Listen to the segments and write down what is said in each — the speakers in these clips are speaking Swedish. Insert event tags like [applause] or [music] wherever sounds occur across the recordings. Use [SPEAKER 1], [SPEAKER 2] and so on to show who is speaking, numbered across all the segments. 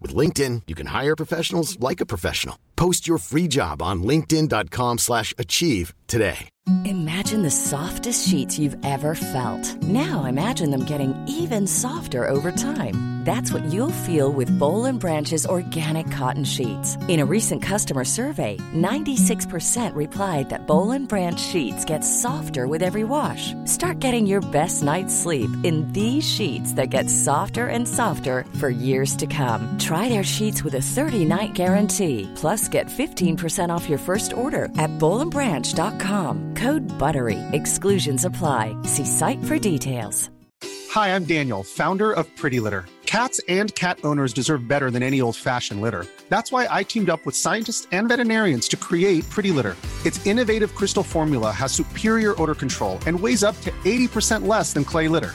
[SPEAKER 1] With LinkedIn, you can hire professionals like a professional. Post your free job on linkedin.com slash achieve today.
[SPEAKER 2] Imagine the softest sheets you've ever felt. Now imagine them getting even softer over time. That's what you'll feel with Bowl Branch's organic cotton sheets. In a recent customer survey, 96% replied that Bowl Branch sheets get softer with every wash. Start getting your best night's sleep in these sheets that get softer and softer for years to come. Their sheets with a 30-night guarantee. Plus, get 15% off your first order at bowlandbranch.com. Code BUTTERY. Exclusions apply. See site for details.
[SPEAKER 3] Hi, I'm Daniel, founder of Pretty Litter. Cats and cat owners deserve better than any old-fashioned litter. That's why I teamed up with scientists and veterinarians to create Pretty Litter. Its innovative crystal formula has superior odor control and weighs up to 80% less than clay litter.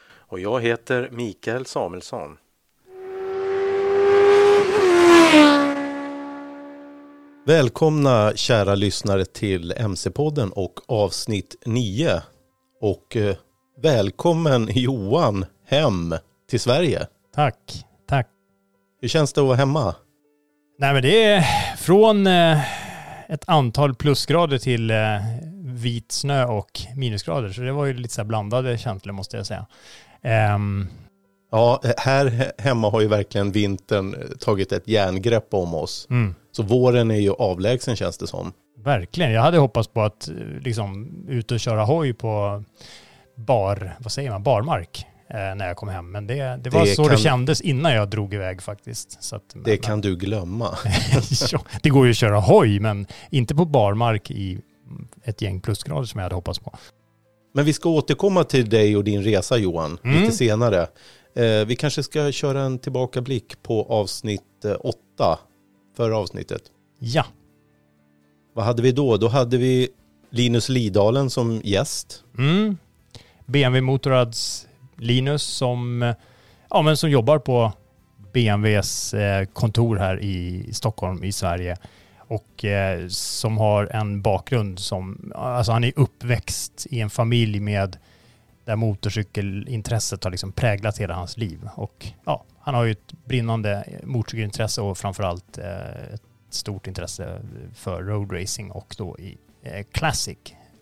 [SPEAKER 4] Och jag heter Mikael Samuelsson. Välkomna kära lyssnare till MC-podden och avsnitt 9. Och eh, välkommen Johan hem till Sverige.
[SPEAKER 5] Tack, tack.
[SPEAKER 4] Hur känns det att vara hemma?
[SPEAKER 5] Nej men det är från eh, ett antal plusgrader till eh, vit snö och minusgrader. Så det var ju lite så blandade känslor måste jag säga. Ehm,
[SPEAKER 4] Ja, här hemma har ju verkligen vintern tagit ett järngrepp om oss.
[SPEAKER 5] mm,
[SPEAKER 4] Så våren är ju avlägsen känns det som.
[SPEAKER 5] verkligen. Jag hade hoppats på att eh, liksom ut och köra hoj på bar, vad säger man, barmark eh, när jag kom hem. Men det, det var
[SPEAKER 4] Det
[SPEAKER 5] så det
[SPEAKER 4] kan-
[SPEAKER 5] kändes innan jag drog iväg faktiskt. Så att,
[SPEAKER 4] Det
[SPEAKER 5] men-
[SPEAKER 4] kan du glömma. [laughs]
[SPEAKER 5] det går ju att köra hoj, men inte på barmark i ett gäng plusgrader som jag hade hoppats på.
[SPEAKER 4] Men vi ska återkomma till dig och din resa Johan,
[SPEAKER 5] Mm.
[SPEAKER 4] lite senare. Eh, vi kanske ska köra en tillbakablick på avsnitt eh, åtta, förra avsnittet.
[SPEAKER 5] Ja,
[SPEAKER 4] Vad hade vi då? Då hade vi Linus Lidalen som gäst.
[SPEAKER 5] mm. BMW Motorrads Linus som, eh, ja, men som jobbar på BMWs eh, kontor här i Stockholm i Sverige och eh, som har en bakgrund som, alltså han är uppväxt i en familj med där motorcykelintresset har liksom präglat hela hans liv. Och ja, han har ju ett brinnande motorcykelintresse och framförallt eh, ett stort intresse för roadracing och då i eh, classic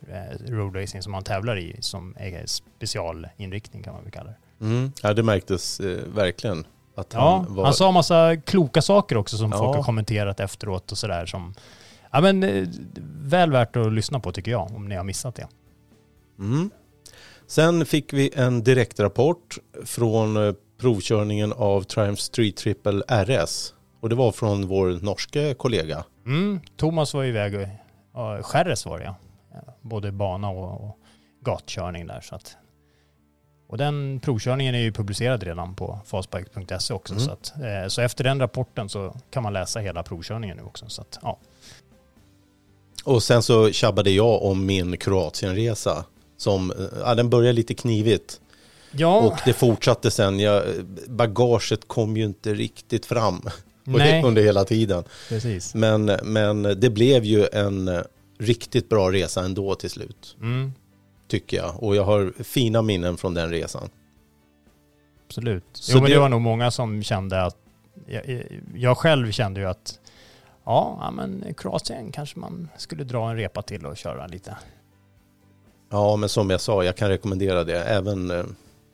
[SPEAKER 5] eh, roadracing som han tävlar i som är specialinriktning kan man väl kalla det.
[SPEAKER 4] Mm. Ja, det märktes eh, verkligen att
[SPEAKER 5] Ja,
[SPEAKER 4] han var...
[SPEAKER 5] han sa massa kloka saker också som
[SPEAKER 4] Ja.
[SPEAKER 5] folk har kommenterat efteråt och sådär som, ja men eh, väl värt att lyssna på tycker jag om ni har missat det.
[SPEAKER 4] Mm. Sen fick vi en direktrapport från eh, provkörningen av Triumph Street Triple RS. Och det var från vår norske kollega.
[SPEAKER 5] Mm, Thomas var iväg, Skärres var det. Ja, Både bana och, och gatkörning där så att och den provkörningen är ju publicerad redan på fastbike.se också.
[SPEAKER 4] Mm.
[SPEAKER 5] Så, att, eh, så efter den rapporten så kan man läsa hela provkörningen nu också. Så att, ja.
[SPEAKER 4] Och sen så tjabbade jag om min Kroatienresa. Som, eh, ja, den började lite knivigt.
[SPEAKER 5] ja,
[SPEAKER 4] Och det fortsatte sen. Jag, bagaget kom ju inte riktigt fram [laughs]
[SPEAKER 5] nej,
[SPEAKER 4] under hela tiden.
[SPEAKER 5] precis.
[SPEAKER 4] Men, men det blev ju en eh, riktigt bra resa ändå till slut.
[SPEAKER 5] Mm,
[SPEAKER 4] Tycker jag. Och jag har fina minnen från den resan.
[SPEAKER 5] absolut.
[SPEAKER 4] Så
[SPEAKER 5] jo, men det...
[SPEAKER 4] det-
[SPEAKER 5] var nog många som kände att, jag, jag själv kände ju att ja, men Kroatien kanske man skulle dra en repa till och köra lite.
[SPEAKER 4] Ja, men som jag sa, jag kan rekommendera det. Även eh,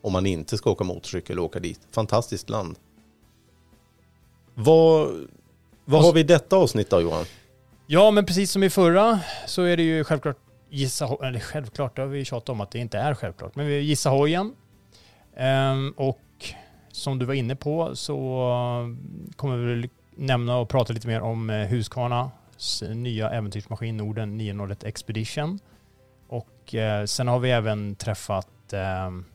[SPEAKER 4] om man inte ska åka motorcykel och åka dit. Fantastiskt land. Vad, vad har vi i detta avsnitt då Johan?
[SPEAKER 5] Ja, men precis som i förra så är det ju självklart gissa, eller självklart, det har vi tjatat om att det inte är självklart, men vi gissar hojen. Ehm, och som du var inne på så kommer vi nämna och prata lite mer om eh, Husqvarnas nya äventyrsmaskin Norden 901 Expedition. Och eh, sen har vi även träffat ehm, eh,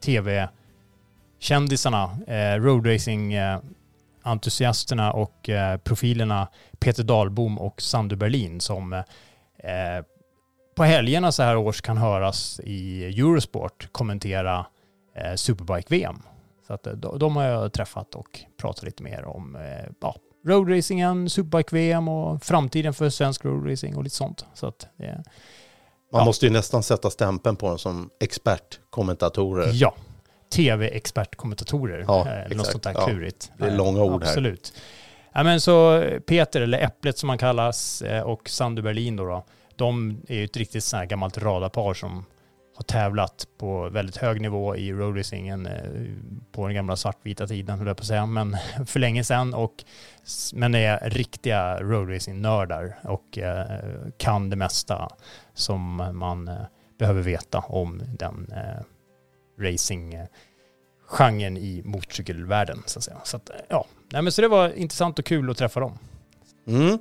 [SPEAKER 5] tv-kändisarna, eh, roadracing-entusiasterna och eh, profilerna Peter Dahlbom och Sandu Berlin som eh, på helgerna så här års kan höras i Eurosport kommentera eh, Superbike-VM. Så att, eh, de, de har jag träffat och pratat lite mer om eh, ja, roadracingen, Superbike-VM och framtiden för svensk roadracing och lite sånt. Så att, eh,
[SPEAKER 4] Man
[SPEAKER 5] Ja.
[SPEAKER 4] måste ju nästan sätta stämpeln på dem som expertkommentatorer.
[SPEAKER 5] ja, tv-expertkommentatorer.
[SPEAKER 4] Ja,
[SPEAKER 5] eh, något sånt där
[SPEAKER 4] Ja.
[SPEAKER 5] klurigt.
[SPEAKER 4] Det är
[SPEAKER 5] Eh,
[SPEAKER 4] långa ord här.
[SPEAKER 5] Absolut. Ja, men så Peter, eller Äpplet som han kallas, eh, och Sandu Berlin då, då de är ju ett riktigt sånt här gammalt radarpar som har tävlat på väldigt hög nivå i roadracingen eh, på den gamla svartvita tiden, höll jag på att säga, men [laughs] för länge sedan. Och, men är riktiga roadracing-nördar och eh, kan det mesta som man eh, behöver veta om den racing-genren i motorcykelvärlden. Så, att säga. så, att, ja. Nej, men så det var intressant och kul att träffa dem.
[SPEAKER 4] Mm.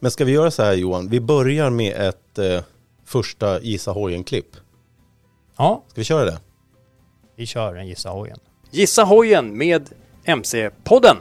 [SPEAKER 4] Men ska vi göra så här Johan? Vi börjar med ett eh, första Gissa hojen-klipp.
[SPEAKER 5] Ja,
[SPEAKER 4] Ska vi köra det?
[SPEAKER 5] vi kör en gissa hojen.
[SPEAKER 6] Gissa hojen med MC-podden.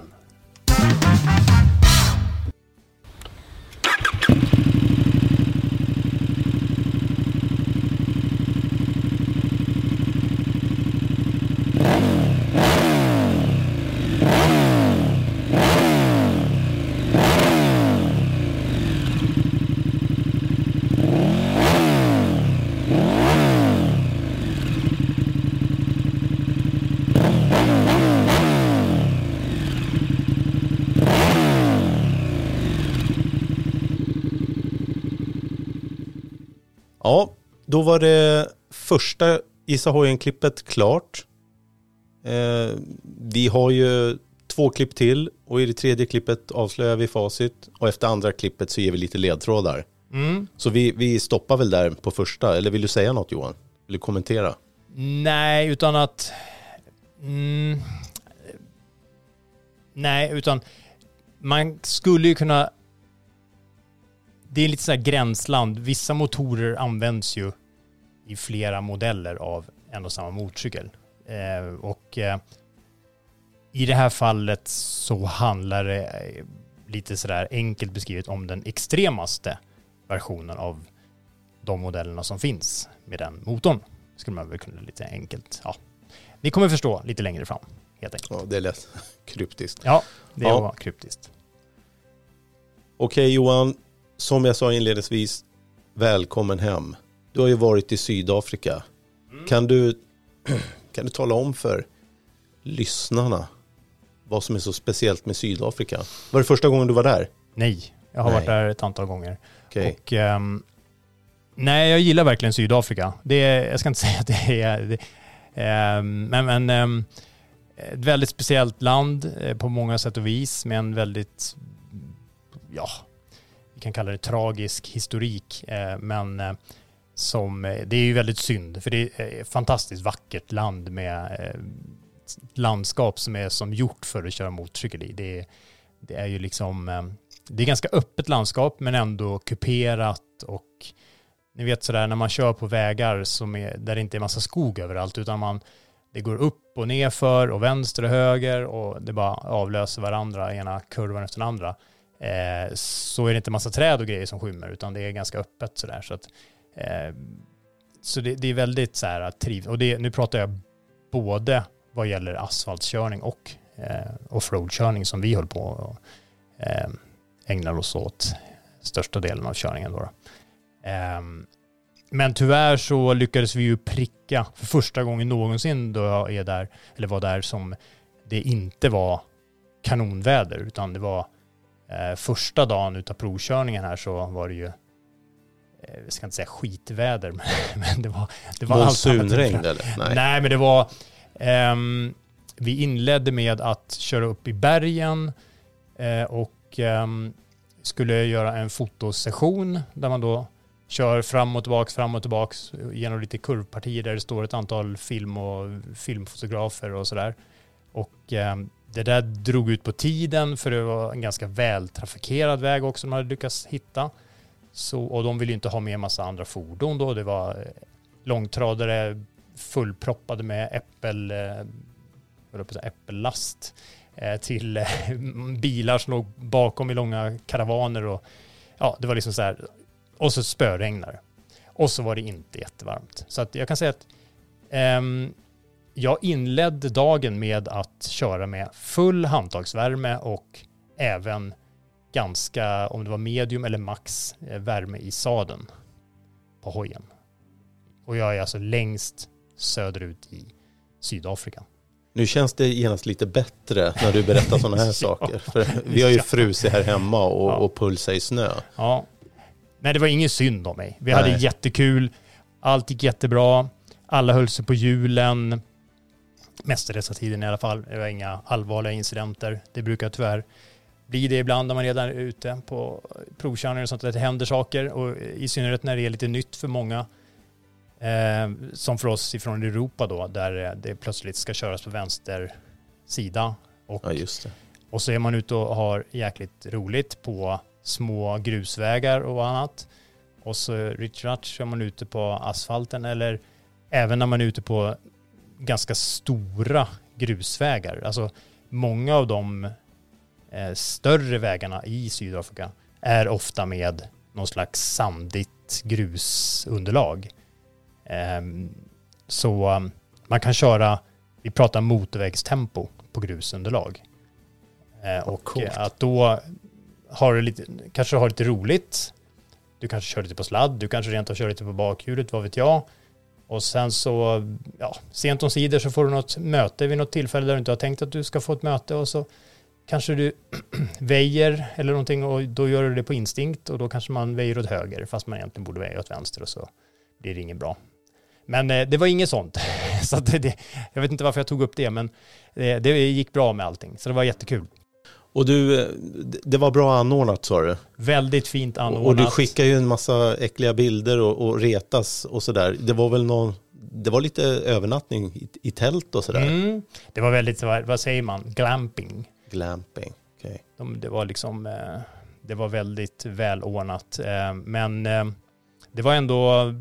[SPEAKER 4] Ja, då var det första Gissa hojen-klippet klart. Eh, vi har ju två klipp till och i det tredje klippet avslöjar vi facit och efter andra klippet så ger vi lite ledtrådar.
[SPEAKER 5] Mm.
[SPEAKER 4] Så vi, vi stoppar väl där på första, eller vill du säga något Johan? Vill du kommentera?
[SPEAKER 5] Nej, utan att... Mm, nej, utan man skulle ju kunna... Det är lite så här gränsland. Vissa motorer används ju i flera modeller av en och samma motorcykel. Eh, och eh, i det här fallet så handlar det eh, lite sådär enkelt beskrivet om den extremaste versionen av de modellerna som finns med den motorn skulle man väl kunna lite enkelt, ja. Ni kommer förstå lite längre fram, helt enkelt.
[SPEAKER 4] Ja, det lät [laughs] kryptiskt.
[SPEAKER 5] Ja, det
[SPEAKER 4] Ja.
[SPEAKER 5] var kryptiskt.
[SPEAKER 4] Okej Johan, som jag sa inledningsvis, välkommen hem. Du har ju varit i Sydafrika. Kan, du, [clears throat] kan du tala om för lyssnarna vad som är så speciellt med Sydafrika? Var det första gången du var där?
[SPEAKER 5] Nej, jag har
[SPEAKER 4] Nej.
[SPEAKER 5] varit där ett antal gånger.
[SPEAKER 4] Okej.
[SPEAKER 5] Och ehm, nej, jag gillar verkligen Sydafrika. Det är, jag ska inte [laughs] säga att det är, det, ehm, men, men ehm, ett väldigt speciellt land eh, på många sätt och vis med en väldigt, ja, vi kan kalla det tragisk historik, eh, men eh, som, eh, det är ju väldigt synd, för det är ett fantastiskt vackert land med eh, landskap som är som gjort för att köra motorcykel i. Det är, det är ju liksom, det är ganska öppet landskap men ändå kuperat och ni vet sådär när man kör på vägar som är, där det inte är massa skog överallt utan man, det går upp och ner för och vänster och höger och det bara avlöser varandra, ena kurvan efter den andra. Eh, så är det inte massa träd och grejer som skymmer utan det är ganska öppet sådär. Så, att, Ehm, så det, det är väldigt så här trivsamt. Och det, nu pratar jag både vad gäller asfaltskörning och eh, offroadkörning som vi höll på och eh, ägnar oss åt största delen av körningen. Då. Eh, men tyvärr så lyckades vi ju pricka för första gången någonsin då jag är där, eller var där som det inte var kanonväder utan det var eh, första dagen utav provkörningen här så var det ju jag ska inte säga skitväder [laughs] men, men det var, det var
[SPEAKER 4] Monsunregn eller? Nej.
[SPEAKER 5] Nej, men det var... ehm, vi inledde med att köra upp i bergen eh, och ehm, skulle göra en fotosession där man då kör fram och tillbaks, fram och tillbaks genom lite kurvpartier där det står ett antal film och filmfotografer och sådär. Och eh, det där drog ut på tiden för det var en ganska vältrafikerad väg också de hade lyckats hitta. Så, och de ville ju inte ha med massa andra fordon då. Det var eh, långtradare fullproppade med äppel, eh, äppellast eh, till [laughs] bilar som låg bakom i långa karavaner och ja, det var liksom så här. Och så spöregnar Och så var det inte jättevarmt. Så att jag kan säga att um, jag inledde dagen med att köra med full handtagsvärme och även ganska, om det var medium eller max, eh, värme i sadeln på hojen. Och jag är alltså längst söderut i Sydafrika.
[SPEAKER 4] Nu känns det genast lite bättre när du berättar sådana här [laughs] saker. För vi har ju frusit här hemma och, ja. och pulsa i snö.
[SPEAKER 5] Ja. Men det var ingen synd om mig. Vi Nej. hade jättekul. Allt gick jättebra. Alla höll sig på hjulen. Mestadels av tiden i alla fall. Det var inga allvarliga incidenter. Det brukar tyvärr bli det ibland när man redan är ute på provkörningar och sånt. Att det händer saker. Och i synnerhet när det är lite nytt för många Eh, som för oss ifrån Europa då, där det plötsligt ska köras på vänster sida. Och,
[SPEAKER 4] ja,
[SPEAKER 5] och så är man ute och har jäkligt roligt på små grusvägar och annat. Och så Richard kör man ute på asfalten eller även när man är ute på ganska stora grusvägar. Alltså många av de eh, större vägarna i Sydafrika är ofta med någon slags sandigt grusunderlag. Ehm, så um, man kan köra, vi pratar motorvägstempo på grusunderlag. Eh, och Coolt. att då har du lite, kanske har lite roligt. Du kanske kör lite på sladd, du kanske rent av kör lite på bakhjulet, vad vet jag. Och sen så, ja, sent om sidor så får du något möte vid något tillfälle där du inte har tänkt att du ska få ett möte och så kanske du [clears throat] väjer eller någonting och då gör du det på instinkt och då kanske man väjer åt höger fast man egentligen borde väja åt vänster och så blir det inget bra. Men eh, det var inget sånt. [laughs] så det, jag vet inte varför jag tog upp det, men det, det gick bra med allting. Så det var jättekul.
[SPEAKER 4] Och du, eh, det var bra anordnat sa du?
[SPEAKER 5] Väldigt fint anordnat.
[SPEAKER 4] Och du skickar ju en massa äckliga bilder och, och retas och sådär. Det var väl någon, det var lite övernattning i, i tält och sådär? Mm.
[SPEAKER 5] Det var väldigt, vad säger man, glamping.
[SPEAKER 4] Glamping. Okay.
[SPEAKER 5] De, det var liksom, eh, det var väldigt välordnat. Men det var ändå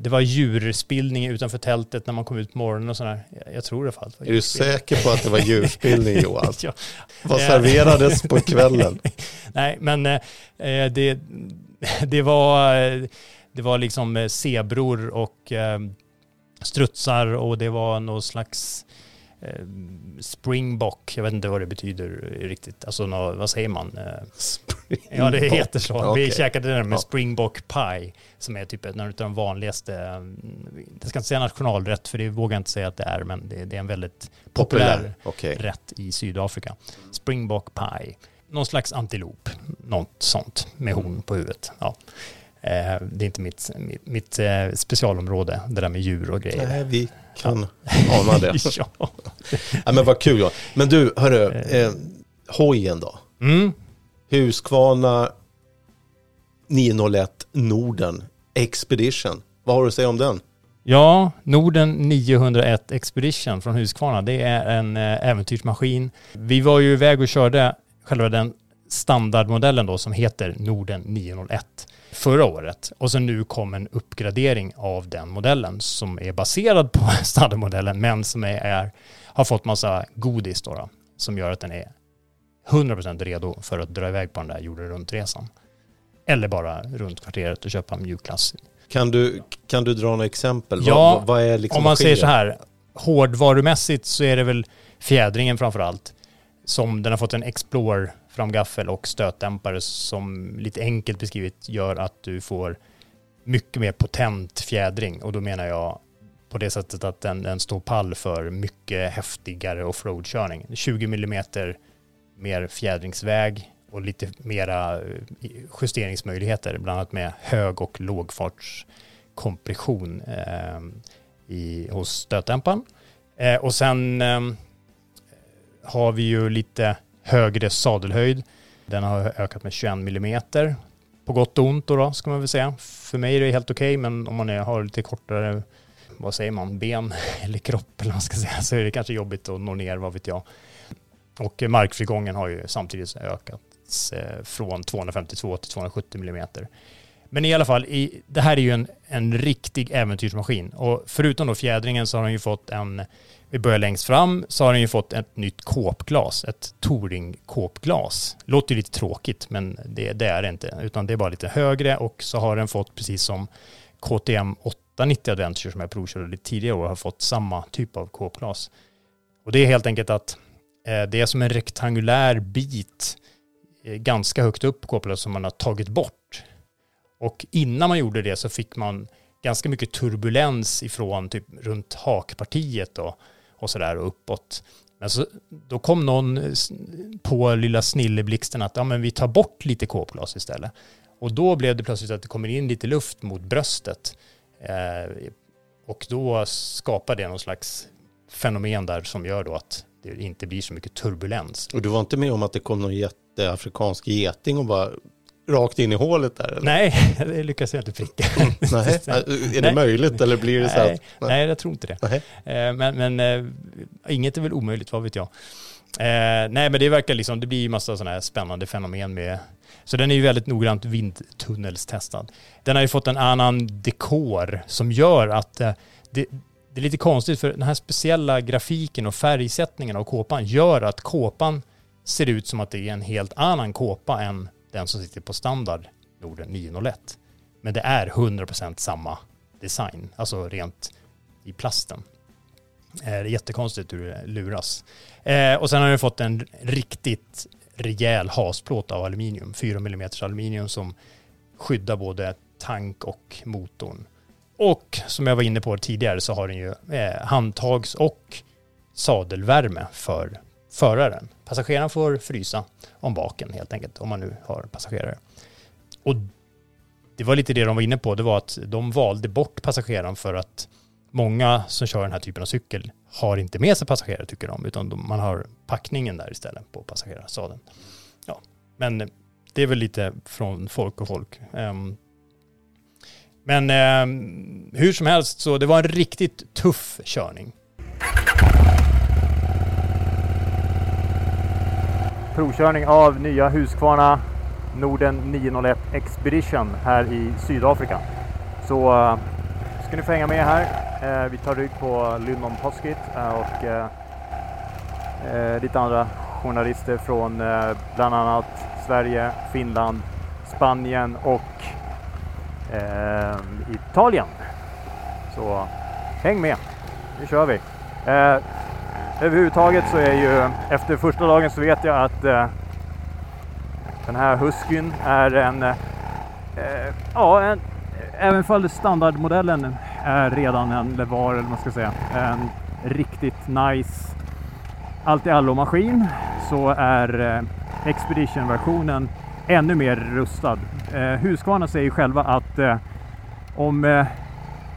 [SPEAKER 5] det var djurspillning utanför tältet när man kom ut på morgonen och sådär. Jag tror det fall.
[SPEAKER 4] Är du säker på att det var djurspillning [laughs] Johan? ja. Vad serverades på [laughs] kvällen?
[SPEAKER 5] Nej, men eh, det, [laughs] det, var, det var liksom eh, zebror och eh, strutsar och det var någon slags eh, springbock, jag vet inte vad det betyder riktigt. Alltså nå, vad säger man? Eh, ja, det heter så. Okay. Vi käkade den med ja. springbock pie, som är typ en av de vanligaste, jag ska inte säga nationalrätt, för det vågar jag inte säga att det är, men det, det är en väldigt populär, populär. Okay. rätt i Sydafrika. Springbock pie. Någon slags antilop, något sånt, med horn på huvudet. Ja. Eh, det är inte mitt, mitt, mitt eh, specialområde, det där med djur och grejer.
[SPEAKER 4] Nej, vi kan ja. ana det. [laughs] ja. ja. Men vad kul. Ja. Men du, hörru, eh, eh hojen då? Mm. Husqvarna 901 Norden Expedition. Vad har du att säga om den?
[SPEAKER 5] Ja, Norden 901 Expedition från Husqvarna. Det är en äventyrsmaskin. Vi var ju iväg och körde själva den standardmodellen då som heter Norden 901 förra året. Och så nu kom en uppgradering av den modellen som är baserad på [laughs] standardmodellen men som är, är, har fått massa godis då, då, som gör att den är 100% redo för att dra iväg på den där jorden runt-resan. Eller bara runt kvarteret och köpa mjukglass.
[SPEAKER 4] Kan du, kan du dra några exempel?
[SPEAKER 5] Ja, vad, vad är liksom om man säger så här, hårdvarumässigt så är det väl fjädringen framför allt. Som den har fått en Explore framgaffel och stötdämpare som lite enkelt beskrivet gör att du får mycket mer potent fjädring och då menar jag på det sättet att den, den står pall för mycket häftigare offroadkörning. 20 mm mer fjädringsväg och lite mera eh, justeringsmöjligheter, bland annat med hög och lågfartskompression eh, i, hos stötdämparen. Eh, och sen eh, har vi ju lite högre sadelhöjd. Den har ökat med 21 millimeter på gott och ont då, då ska man väl säga. För mig är det helt okej, men om man är, har lite kortare, vad säger man, ben [laughs] eller kropp eller vad man ska säga, så är det kanske jobbigt att nå ner, vad vet jag. Och markfrigången har ju samtidigt ökat eh, från 252 till 270 millimeter. Men i alla fall, i, det här är ju en, en riktig äventyrsmaskin. Och förutom då fjädringen så har den ju fått en, vi börjar längst fram, så har den ju fått ett nytt kåpglas, ett Touring-kåpglas. Låter ju lite tråkigt, men det, det, är det inte, utan det är bara lite högre och så har den fått, precis som KTM 890 Adventure som jag provkörde lite tidigare år, har fått samma typ av kåpglas. Och det är helt enkelt att eh, det är som en rektangulär bit eh, ganska högt upp på kåpglaset som man har tagit bort och innan man gjorde det så fick man ganska mycket turbulens ifrån typ runt hakpartiet då och sådär och uppåt. Men så, då kom någon eh, på lilla snilleblixten att ja, men vi tar bort lite kåpglas istället. Och då blev det plötsligt att det kommer in lite luft mot bröstet. Eh, och då skapar det någon slags fenomen där som gör då att det inte blir så mycket turbulens.
[SPEAKER 4] Och du var inte med om att det kom någon jätteafrikansk geting och bara rakt in i hålet där? Eller?
[SPEAKER 5] Nej, [laughs] det lyckas jag inte pricka.
[SPEAKER 4] nej, [laughs] är det möjligt eller blir det så
[SPEAKER 5] här? Nej, nej, jag tror inte det. Nej. Eh, men, men äh, inget är väl omöjligt, vad vet jag. Eh, nej, men det verkar liksom, det blir ju massa sådana här spännande fenomen med, så den är ju väldigt noggrant vindtunnelstestad. Den har ju fått en annan dekor som gör att eh, det, det är lite konstigt för den här speciella grafiken och färgsättningen av kåpan gör att kåpan ser ut som att det är en helt annan kåpa än den som sitter på standard Norden 901. Men det är 100% samma design, alltså rent i plasten. Eh, det är jättekonstigt hur det luras. Eh, och sen har den fått en riktigt rejäl hasplåt av aluminium, 4 mm aluminium som skyddar både tank och motorn. Och som jag var inne på tidigare så har den ju eh, handtags och sadelvärme för föraren. Passageraren får frysa om baken helt enkelt, om man nu har passagerare. Och det var lite det de var inne på, det var att de valde bort passageraren för att många som kör den här typen av cykel har inte med sig passagerare tycker de, utan man har packningen där istället på passagerarsadeln. Ja, men det är väl lite från folk och folk. Um, men um, hur som helst så det var en riktigt tuff körning. Provkörning av nya Husqvarna Norden 901 Expedition här i Sydafrika. Så uh, ska ni få hänga med här. Eh, vi tar rygg på Lyndon Poskit eh, och lite andra journalister från bland annat Sverige, Finland, Spanien och Italien. Så häng med, nu kör vi! Överhuvudtaget så är ju efter första dagen så vet jag att eh, den här Huskyn är en, eh, eh, ja, en, även om standardmodellen är redan en, eller var, eller man ska säga, en riktigt nice allt i allo maskin så är eh, Expedition-versionen ännu mer rustad. Eh, Husqvarna säger själva att eh, om eh,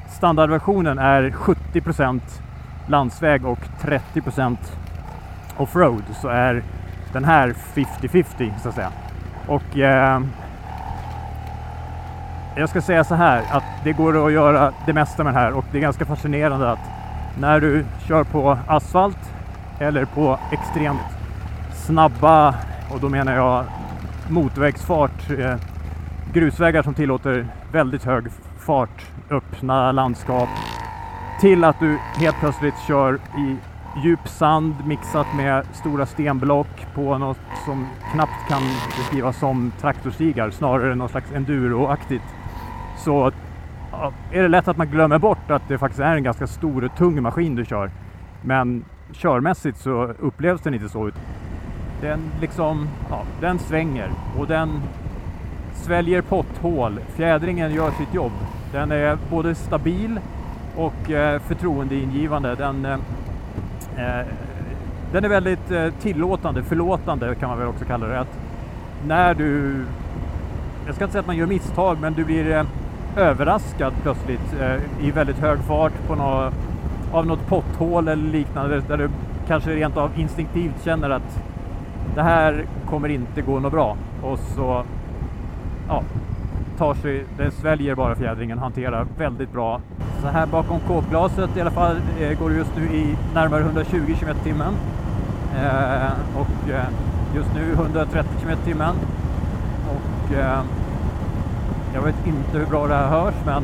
[SPEAKER 5] standardversionen är 70% landsväg och 30% offroad så är den här 50-50 så att säga. Och eh, jag ska säga så här att det går att göra det mesta med den här och det är ganska fascinerande att när du kör på asfalt eller på extremt snabba, och då menar jag motorvägsfart, eh, grusvägar som tillåter väldigt hög fart, öppna landskap, till att du helt plötsligt kör i djup sand mixat med stora stenblock på något som knappt kan beskrivas som traktorstigar, snarare något slags enduroaktigt. Så är det lätt att man glömmer bort att det faktiskt är en ganska stor och tung maskin du kör. Men körmässigt så upplevs den inte så. Ut. Den liksom, ja, den svänger och den sväljer potthål. Fjädringen gör sitt jobb. Den är både stabil och eh, förtroendeingivande. Den, eh, Eh, den är väldigt eh, tillåtande, förlåtande kan man väl också kalla det. Att när du, jag ska inte säga att man gör misstag, men du blir eh, överraskad plötsligt i väldigt hög fart på något, av något potthål eller liknande där du kanske rent av instinktivt känner att det här kommer inte gå något bra. Och så ja,
[SPEAKER 7] tar sig, det sväljer bara fjädringen, hanterar väldigt bra. Så här bakom kåpglaset i alla fall eh, går det just nu i närmare 120 km timmen. Eh, och eh, just nu 130 km timmen. Och eh, jag vet inte hur bra det här hörs men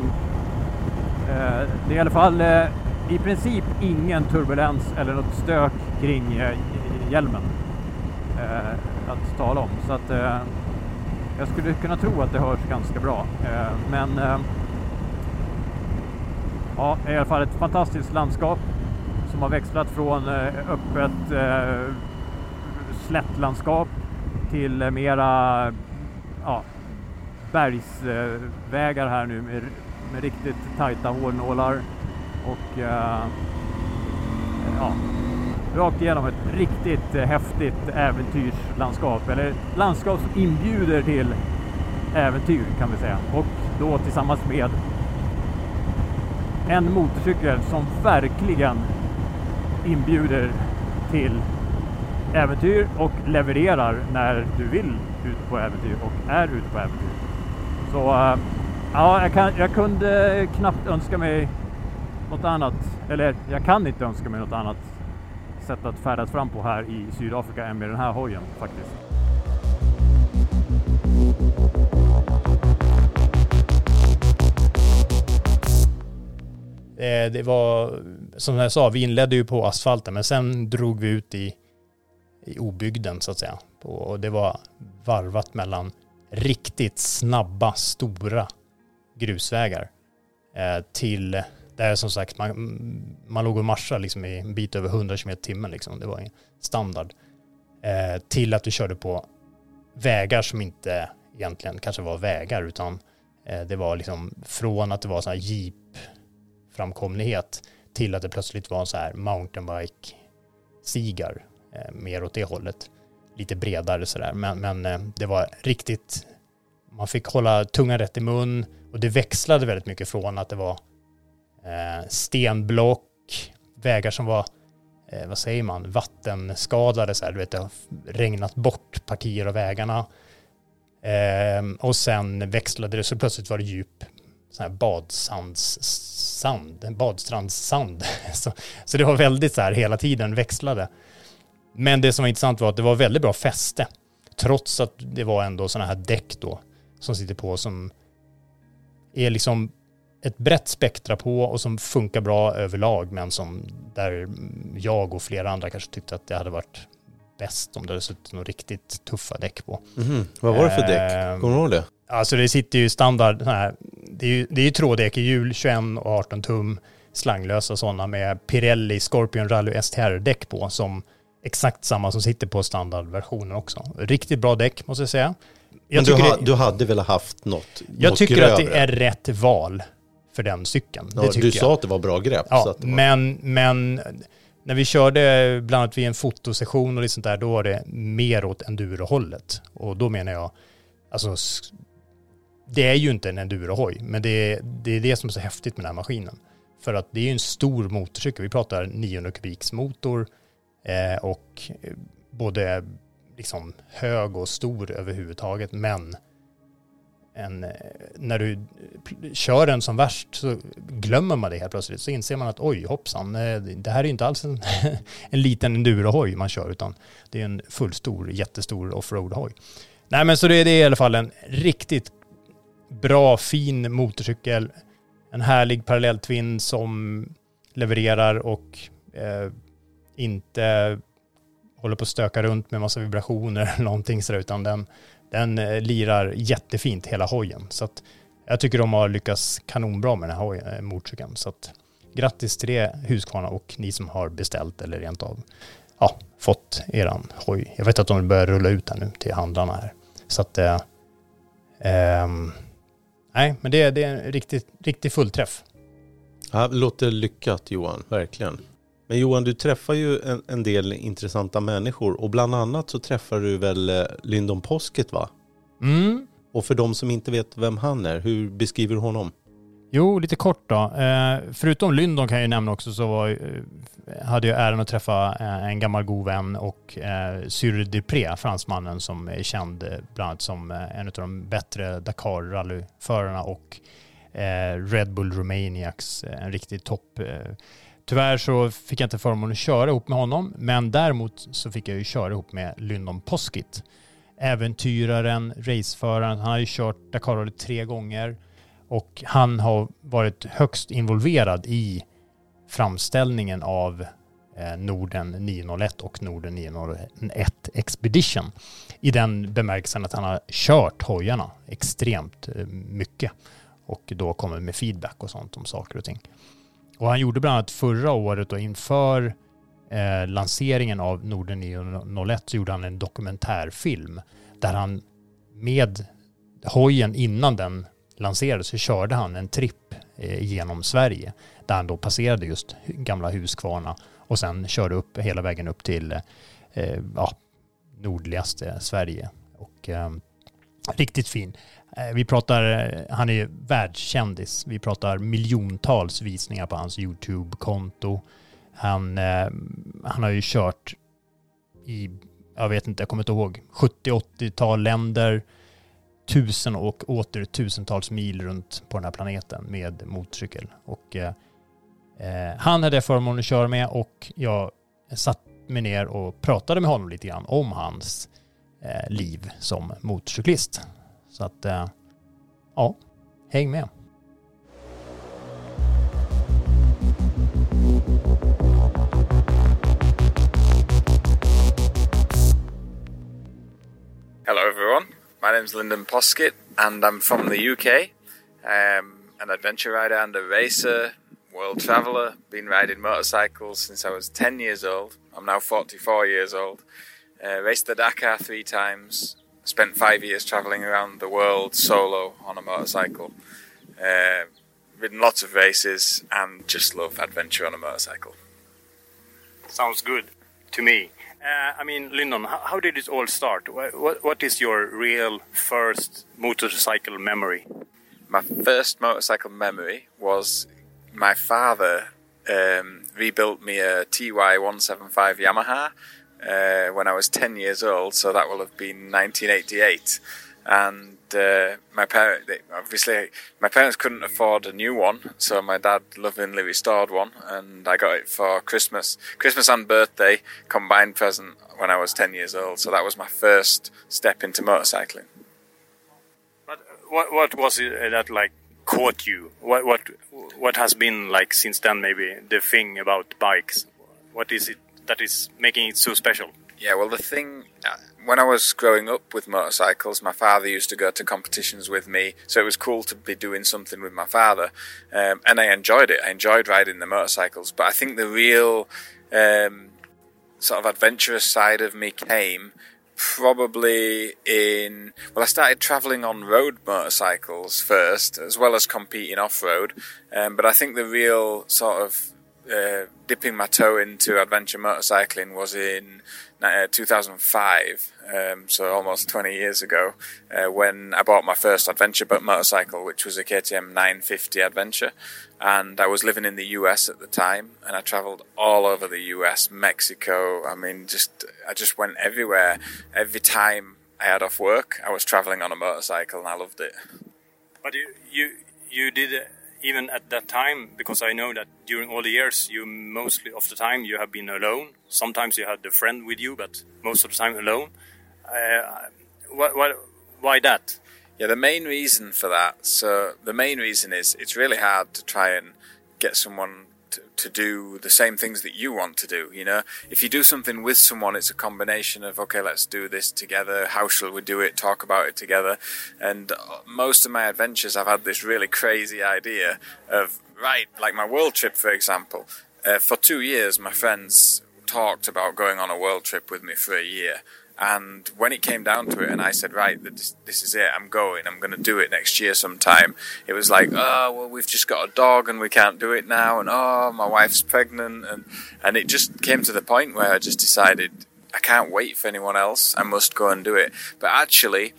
[SPEAKER 7] eh, det är i alla fall eh, i princip ingen turbulens eller något stök kring eh, hjälmen eh, att tala om. Så att eh, jag skulle kunna tro att det hörs ganska bra. Men ja, i alla fall ett fantastiskt landskap som har växlat från eh, öppet eh, slättlandskap till eh, mera ja, bergsvägar här nu med, med riktigt tajta hårnålar och ja, rakt igenom ett riktigt häftigt äventyrslandskap eller landskap som inbjuder till äventyr kan vi säga. Och då tillsammans med en motorcykel som verkligen inbjuder till äventyr och levererar när du vill ut på äventyr och är ute på äventyr. Så eh, ja, jag, kan, jag kunde knappt önska mig något annat, eller jag kan inte önska mig något annat sätt att färdas fram på här i Sydafrika än med den här hojen faktiskt.
[SPEAKER 5] Eh, det var, som jag sa, vi inledde ju på asfalten men sen drog vi ut i i obygden så att säga. Och det var varvat mellan riktigt snabba, stora grusvägar eh, till där som sagt man, man låg och marschade liksom i en bit över 100 km timmen liksom. Det var en standard. Eh, till att du körde på vägar som inte egentligen kanske var vägar utan det var liksom från att det var sådana här jeep framkomlighet till att det plötsligt var en så här mountainbike sigar eh, mer åt det hållet. Lite bredare sådär, men, men eh, det var riktigt, man fick hålla tungan rätt i mun och det växlade väldigt mycket från att det var eh, stenblock, vägar som var, eh, vad säger man, vattenskadade så här, du vet det har regnat bort partier av vägarna. Eh, och sen växlade det så plötsligt var det djup sån här badsandssand, badstrandssand. [laughs] så, så det var väldigt så här hela tiden växlade. Men det som var intressant var att det var väldigt bra fäste. Trots att det var ändå sådana här däck då som sitter på som är liksom ett brett spektra på och som funkar bra överlag men som där jag och flera andra kanske tyckte att det hade varit bäst om det hade suttit några riktigt tuffa däck på.
[SPEAKER 4] Mm. Vad var det för däck? Ehm, Kommer du ihåg det?
[SPEAKER 5] Alltså det sitter ju standard, här, det är ju, det är ju hjul 21 och 18 tum, slanglösa sådana med Pirelli Scorpion Rally STR-däck på som exakt samma som sitter på standardversionen också. Riktigt bra däck måste jag säga. Jag
[SPEAKER 4] Men du, ha, det, du hade väl haft något
[SPEAKER 5] Jag
[SPEAKER 4] något
[SPEAKER 5] tycker
[SPEAKER 4] grövre.
[SPEAKER 5] att det är rätt val för den cykeln.
[SPEAKER 4] Ja, du sa att det var bra grepp.
[SPEAKER 5] Ja,
[SPEAKER 4] var...
[SPEAKER 5] men, men när vi körde bland annat vid en fotosession och lite sånt där, då var det mer åt endurohållet. Och då menar jag, alltså det är ju inte en endurohoj, men det är, det är det som är så häftigt med den här maskinen. För att det är ju en stor motorcykel, vi pratar 900 kubiks motor, Eh, och eh, både liksom hög och stor överhuvudtaget. Men en, eh, när du eh, kör den som värst så glömmer man det helt plötsligt. Så inser man att oj hoppsan, det här är inte alls en, [laughs] en liten endurohoj man kör utan det är en fullstor, jättestor offroad-hoj. Nej men så det, det är i alla fall en riktigt bra, fin motorcykel. En härlig parallelltvinn som levererar och eh, inte håller på att stöka runt med massa vibrationer eller någonting sådär, utan den, den eh, lirar jättefint hela hojen. Så att jag tycker de har lyckats kanonbra med den här eh, motorcykeln. Så att grattis till det Husqvarna och ni som har beställt eller rent av ja, fått eran hoj. Jag vet att de börjar rulla ut den nu till handlarna här. Så att eh, eh, nej, men det, det är en riktigt, riktigt fullträff.
[SPEAKER 4] Ja, låter lyckat Johan, verkligen. Men Johan, du träffar ju en, en, del intressanta människor och bland annat så träffar du väl eh, Lyndon Posket va?
[SPEAKER 5] Mm.
[SPEAKER 4] Och för de som inte vet vem han är, hur beskriver du honom?
[SPEAKER 5] Jo, lite kort då. Eh, förutom Lyndon kan jag ju nämna också så var, eh, hade jag äran att träffa eh, en gammal god vän och eh, Cyril Dupré, fransmannen som är känd bland annat som en av de bättre Dakar-rallyförarna och Red Bull Romaniacs, en riktig topp. Tyvärr så fick jag inte förmånen att köra ihop med honom, men däremot så fick jag ju köra ihop med Lyndon Poskit. Äventyraren, raceföraren, han har ju kört Dakar tre gånger och han har varit högst involverad i framställningen av eh, Norden 901 och Norden 901 Expedition. I den bemärkelsen att han har kört hojarna extremt eh, mycket och då kommer med feedback och sånt om saker och ting. Och han gjorde bland annat förra året och inför eh, lanseringen av Norden 901 så gjorde han en dokumentärfilm där han med hojen innan den lanserades så körde han en tripp eh, genom Sverige där han då passerade just gamla Huskvarna och sen körde upp hela vägen upp till eh, eh ja, nordligaste Sverige. Och eh, riktigt fin. Eh, vi pratar, eh, han är världskändis. Vi pratar miljontals visningar på hans YouTube-konto. Han, eh, han har ju kört i, jag vet inte, jag kommer inte ihåg, 70-80-tal länder tusen och åter tusentals mil runt på den här planeten med motorcykel. Och eh, eh han hade jag förmånen att köra med och jag satt mig ner och pratade med honom lite grann om hans eh, liv som motorcyklist. Så att, eh, ja, häng med.
[SPEAKER 8] Name's Lyndon Poskett, and I'm from the UK. Um, an adventure rider and a racer, world traveller. Been riding motorcycles since I was 10 years old. I'm now 44 years old. Uh, raced the Dakar three times. Spent five years travelling around the world solo on a motorcycle. Uh, ridden lots of races and just love adventure on a motorcycle.
[SPEAKER 9] Sounds good to me. Uh, I mean, Lyndon, how, how, did it all start? What, what is your real first motorcycle memory?
[SPEAKER 8] My first motorcycle memory was my father um, rebuilt me a TY 175 Yamaha uh, when I was 10 years old, so that will have been 1988. And uh, my parents obviously my parents couldn't afford a new one, so my dad lovingly restored one, and I got it for Christmas, Christmas and birthday combined present when I was ten years old. So that was my first step into motorcycling.
[SPEAKER 9] But what what was it that like caught you? What what what has been like since then? Maybe the thing about bikes. What is it that is making it so special?
[SPEAKER 8] Yeah, well, the thing uh, when I was growing up with motorcycles, my father used to go to competitions with me, so it was cool to be doing something with my father, um, and I enjoyed it. I enjoyed riding the motorcycles, but I think the real um, sort of adventurous side of me came probably in well i started traveling on road motorcycles first as well as competing off-road um, but i think the real sort of uh, dipping my toe into adventure motorcycling was in uh, 2005, um, so almost 20 years ago, uh, when I bought my first adventure boat motorcycle, which was a KTM 950 Adventure. And I was living in the US at the time, and I traveled all over the US, Mexico. I mean, just I just went everywhere. Every time I had off work, I was traveling on a motorcycle, and I loved it.
[SPEAKER 9] But you you you did even at that time, because I know that during all the years, you mostly of the time you have been alone. Sometimes you had a friend with you, but most of the time alone. Uh, why that?
[SPEAKER 8] Yeah, the main reason for that. So the main reason is it's really hard to try and get someone to, do the same things that you want to do. You know, if you do something with someone, it's a combination of okay, let's do this together. How shall we do it? Talk about it together. And most of my adventures, I've had this really crazy idea of right, like my world trip, for example. Uh, for two years, my friends talked about going on a world trip with me for a year. And when it came down to it, and I said, right, this, is it, I'm going, I'm going to do it next year sometime, it was like, oh, well, we've just got a dog and we can't do it now, and oh, my wife's pregnant. And, and it just came to the point where I just decided, I can't wait for anyone else, I must go and do it. But actually,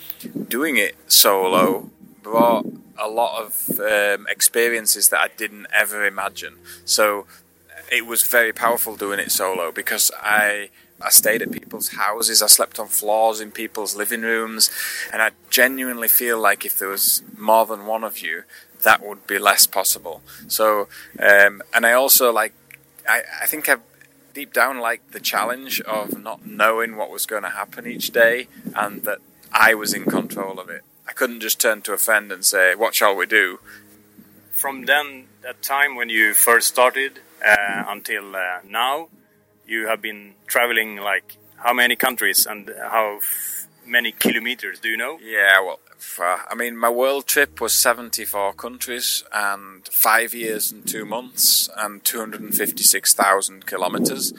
[SPEAKER 8] doing it solo brought a lot of um, experiences that I didn't ever imagine. So it was very powerful doing it solo because I I stayed at people's houses, I slept on floors in people's living rooms, and I genuinely feel like if there was more than one of you, that would be less possible. So, um, and I also like, I, I think I deep down like the challenge of not knowing what was going to happen each day and that I was in control of it. I couldn't just turn to a friend and say, What shall we do?
[SPEAKER 5] From then, that time when you first started uh, until uh, now, you have been traveling like how many countries and how many kilometers? Do you know?
[SPEAKER 8] Yeah, well, for, I mean, my world trip was 74 countries and five years and two months and 256,000 kilometers.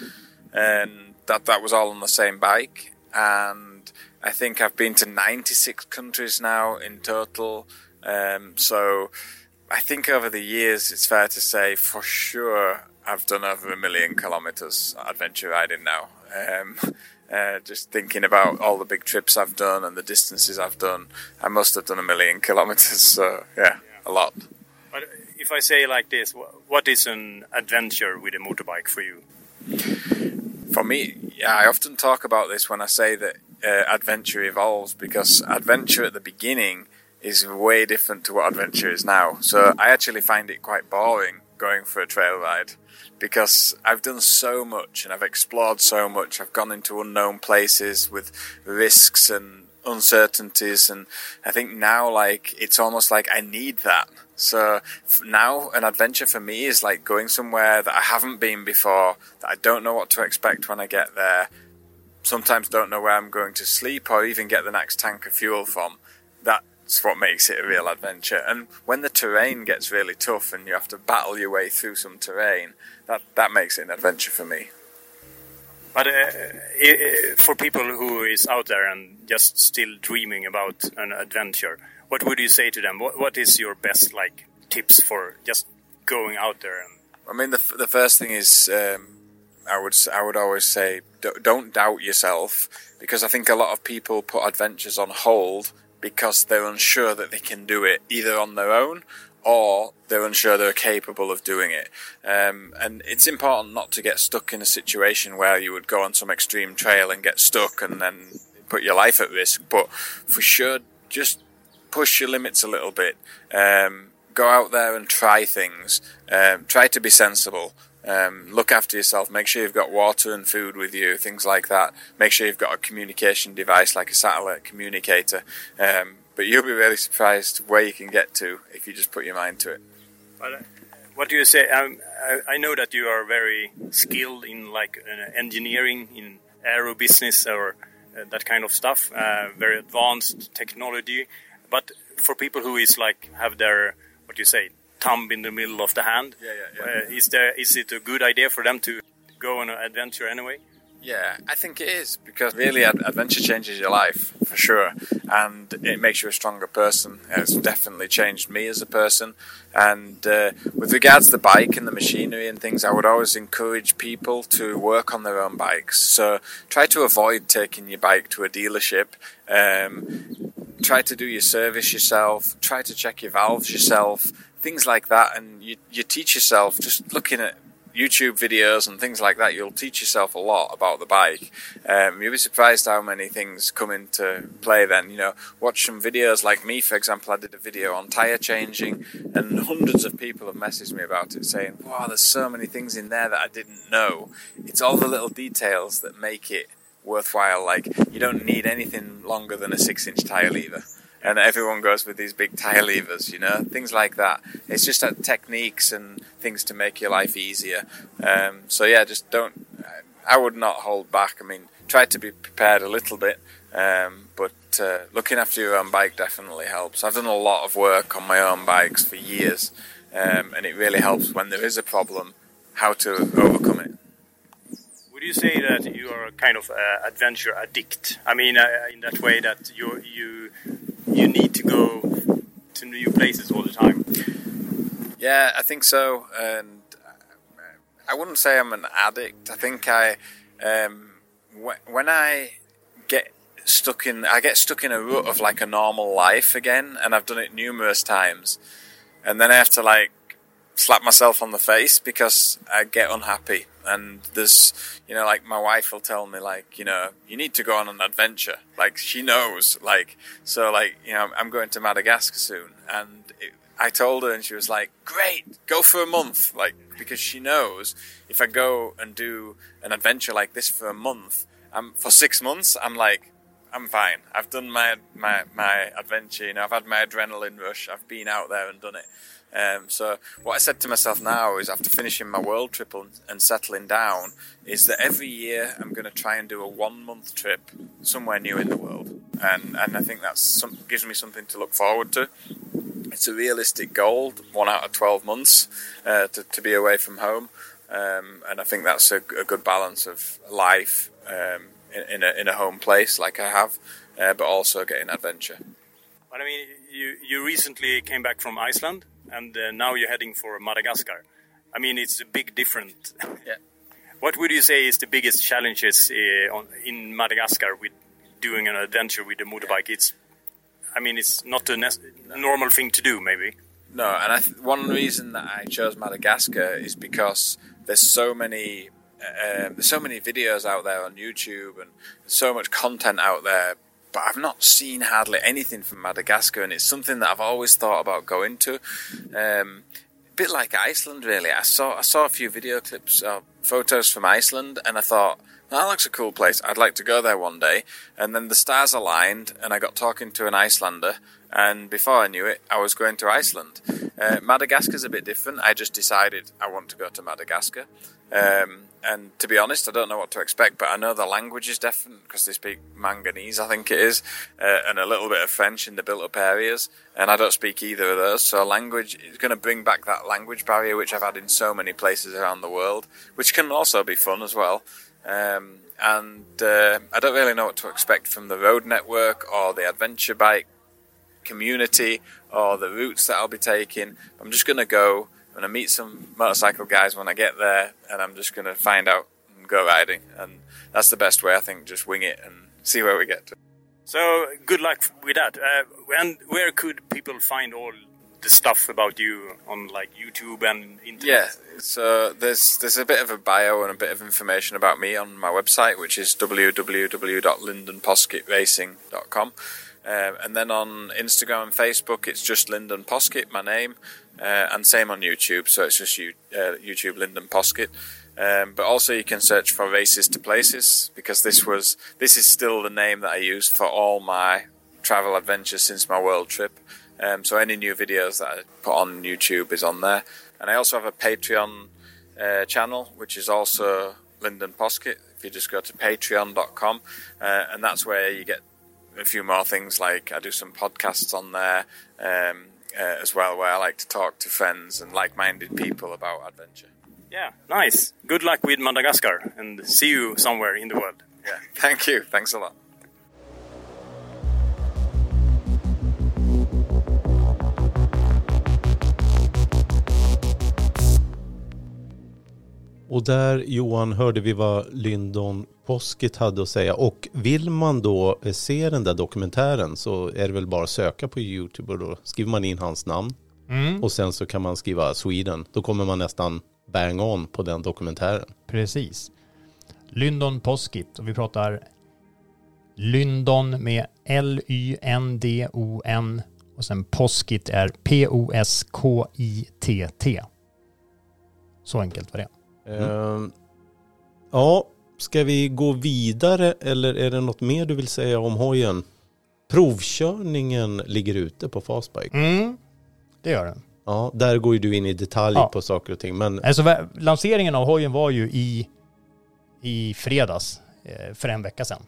[SPEAKER 8] And that, that was all on the same bike. And I think I've been to 96 countries now in total. Um, so I think over the years, it's fair to say for sure I've done over a million kilometers adventure riding now. Um, uh, just thinking about all the big trips I've done and the distances I've done, I must have done a million [laughs] kilometers. So yeah, a lot.
[SPEAKER 5] But if I say like this, what is an adventure with a motorbike for you?
[SPEAKER 8] For me, yeah, I often talk about this when I say that uh, adventure evolves because adventure at the beginning is way different to what adventure is now. So I actually find it quite boring going for a trail ride because I've done so much and I've explored so much. I've gone into unknown places with risks and uncertainties, and I think now, like, it's almost like I need that. So now, an adventure for me is like going somewhere that I haven't been before, that I don't know what to expect when I get there. Sometimes don't know where I'm going to sleep or even get the next tank of fuel from. That it's what makes it a real adventure. And when the terrain gets really tough and you have to battle your way through some terrain, that that makes it an adventure for me.
[SPEAKER 5] But uh, for people who is out there and just still dreaming about an adventure, what would you say to them? What, what is your best like tips for just going out there? And...
[SPEAKER 8] I mean, the the first thing is um, I would I would always say don't doubt yourself because I think a lot of people put adventures on hold because they're unsure that they can do it either on their own or they're unsure they're capable of doing it. Um, and it's important not to get stuck in a situation where you would go on some extreme trail and get stuck and then put your life at risk. But for sure, just push your limits a little bit. Um, go out there and try things. Um, try to be sensible. Um, look after yourself. Make sure you've got water and food with you, things like that. Make sure you've got a communication device like a satellite communicator. Um, but you'll be really surprised where you can get to if you just put your mind to it.
[SPEAKER 5] But, uh, what do you say? Um, I, I, know that you are very skilled in like uh, engineering, in aero business, or uh, that kind of stuff. Uh, very advanced technology. But for people who is like have their what do you say thumb in the middle of the hand.
[SPEAKER 8] Yeah, yeah, yeah.
[SPEAKER 5] Uh, is there is it a good idea for them to go on an adventure anyway?
[SPEAKER 8] Yeah, I think it is because really adventure changes your life for sure, and it makes you a stronger person. It's definitely changed me as a person. And uh, with regards to the bike and the machinery and things, I would always encourage people to work on their own bikes. So try to avoid taking your bike to a dealership. Um, try to do your service yourself. Try to check your valves yourself things like that, and you you teach yourself just looking at YouTube videos and things like that. You'll teach yourself a lot about the bike. Um, you'll be surprised how many things come into play. Then you know, watch some videos like me, for example. I did a video on tire changing, and hundreds of people have messaged me about it, saying, "Wow, there's so many things in there that I didn't know." It's all the little details that make it worthwhile. Like you don't need anything longer than a six-inch tire lever and everyone goes with these big tire levers, you know, things like that. It's just that techniques and things to make your life easier. Um, so yeah, just don't. I would not hold back. I mean, try to be prepared a little bit, um, but uh, looking after your own bike definitely helps. I've done a lot of work on my own bikes for years, um, and it really helps when there is a problem how to overcome it.
[SPEAKER 5] Would you say that you are a kind of uh, adventure addict? I mean, uh, in that way that you you you need to go to new places all the time.
[SPEAKER 8] Yeah, I think so. And I wouldn't say I'm an addict. I think I, um, when I get stuck in. I get stuck in a rut of like a normal life again, and I've done it numerous times, and then I have to like slap myself on the face because I get unhappy. And there's, you know, like my wife will tell me, like, you know, you need to go on an adventure. Like she knows, like, so, like, you know, I'm going to Madagascar soon, and it, I told her, and she was like, "Great, go for a month," like because she knows if I go and do an adventure like this for a month, I'm for six months, I'm like, I'm fine. I've done my my my adventure. You know, I've had my adrenaline rush. I've been out there and done it. Um, so what I said to myself now is after finishing my world trip and, settling down is that every year I'm going to try and do a one month trip somewhere new in the world, and and I think that's some, gives me something to look forward to. It's a realistic goal, one out of twelve months uh, to to be away from home, um, and I think that's a, a good balance of life um, in, in a in a home place like I have, uh, but also getting adventure.
[SPEAKER 9] But I mean, you you recently came back from Iceland, and uh, now you're heading for Madagascar. I mean, it's a big different.
[SPEAKER 8] Yeah. [laughs]
[SPEAKER 9] What would you say is the biggest challenges uh, on, in Madagascar with doing an adventure with a motorbike? It's, I mean, it's not a, nes- normal thing to do, maybe.
[SPEAKER 8] No, and I th- one reason that I chose Madagascar is because there's so many uh, there's so many videos out there on YouTube and so much content out there, but I've not seen hardly anything from Madagascar, and it's something that I've always thought about going to. Um, a bit like Iceland, really. I saw I saw a few video clips, uh, photos from Iceland, and I thought that looks a cool place. I'd like to go there one day. And then the stars aligned, and I got talking to an Icelander, and before I knew it, I was going to Iceland. Uh, Madagascar's a bit different. I just decided I want to go to Madagascar. Um, and to be honest, I don't know what to expect, but I know the language is different because they speak Manganese, I think it is, uh, and a little bit of French in the built-up areas, and I don't speak either of those. So language is going to bring back that language barrier which I've had in so many places around the world, which can also be fun as well. Um, and uh, I don't really know what to expect from the road network or the adventure bike community or the routes that I'll be taking. I'm just going to go. I'm going to meet some motorcycle guys when I get there, and I'm just going to find out and go riding. And that's the best way, I think. Just wing it and see where we get to.
[SPEAKER 9] So good luck with that. Uh, and where could people find all the stuff about you on like YouTube and internet?
[SPEAKER 8] Yeah, so there's there's a bit of a bio and a bit of information about me on my website, which is www.lindenposketracing.com. Um, and then on Instagram and Facebook, it's just Lyndon Poskett, my name, uh, and same on YouTube. So it's just you, uh, YouTube Lyndon Poskett. Um, but also you can search for Races to Places because this was this is still the name that I use for all my travel adventures since my world trip. Um, so any new videos that I put on YouTube is on there, and I also have a Patreon uh, channel which is also Lyndon Poskett. If you just go to Patreon.com, uh, and that's where you get a few more things like I do some podcasts on there um, uh, as well, where I like to talk to friends and like-minded people about adventure.
[SPEAKER 9] Yeah, nice. Good luck with Madagascar, and see you somewhere in the world.
[SPEAKER 8] Yeah, thank you. Thanks a lot.
[SPEAKER 4] Och där Johan hörde vi vad Lyndon Poskett hade att säga. Och vill man då eh, se den där dokumentären så är det väl bara att söka på YouTube och då skriver man in hans namn.
[SPEAKER 5] Mm.
[SPEAKER 4] Och sen så kan man skriva Sweden. Då kommer man nästan bang on på den dokumentären.
[SPEAKER 5] Precis. Lyndon Poskit och vi pratar Lyndon med L-Y-N-D-O-N och sen Poskit är P-O-S-K-I-T-T. Så enkelt var det.
[SPEAKER 4] Ehm, ja, ska vi gå vidare eller är det något mer du vill säga om hojen? Provkörningen ligger ute på Fastbike.
[SPEAKER 5] Mm, det gör den.
[SPEAKER 4] Ja, där går ju du in i detalj
[SPEAKER 5] Ja.
[SPEAKER 4] på saker och ting. Men
[SPEAKER 5] Alltså, lanseringen av hojen var ju i, i fredags eh, för en vecka sedan.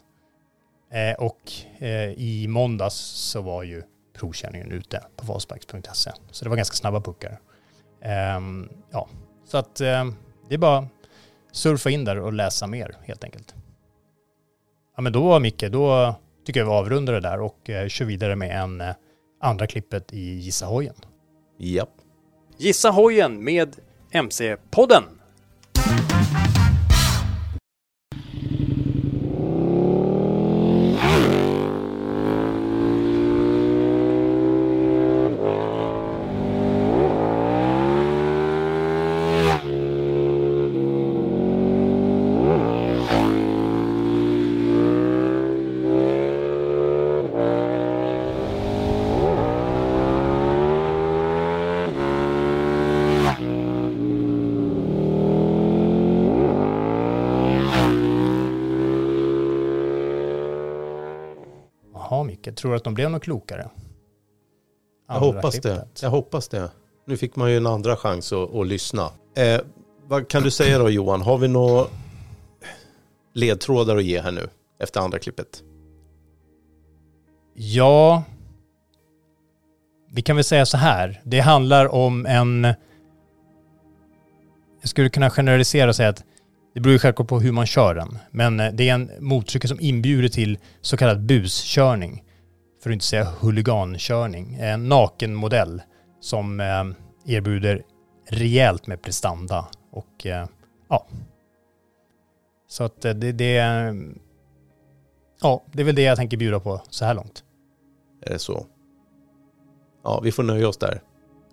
[SPEAKER 5] Eh, och eh, i måndags så var ju provkörningen ute på fastbikes.se. Så det var ganska snabba puckar. Ehm, ja, så att eh, det är bara surfa in där och läsa mer helt enkelt. Ja men då Micke, då tycker jag vi avrundar det där och eh, kör vidare med en eh, andra klippet i Gissa hojen.
[SPEAKER 4] japp.
[SPEAKER 6] Gissa hojen med MC-podden.
[SPEAKER 5] Micke? Tror att de blev något klokare?
[SPEAKER 4] Jag
[SPEAKER 5] Andra
[SPEAKER 4] hoppas det.
[SPEAKER 5] klippet.
[SPEAKER 4] Jag hoppas det. Nu fick man ju en andra chans att, att lyssna. Eh, vad kan du säga då Johan? Har vi några ledtrådar att ge här nu efter andra klippet?
[SPEAKER 5] Ja, vi kan väl säga så här. Det handlar om en... Jag skulle kunna generalisera och säga att det beror ju självklart på hur man kör den. Men eh, det är en motorcykel som inbjuder till så kallad buskörning. För att inte säga huligankörning. En naken modell som eh, erbjuder rejält med prestanda. Och eh, ja. Så att eh, det, det, ja, det är väl det jag tänker bjuda på så här långt.
[SPEAKER 4] Är det så? Ja, vi får nöja oss där.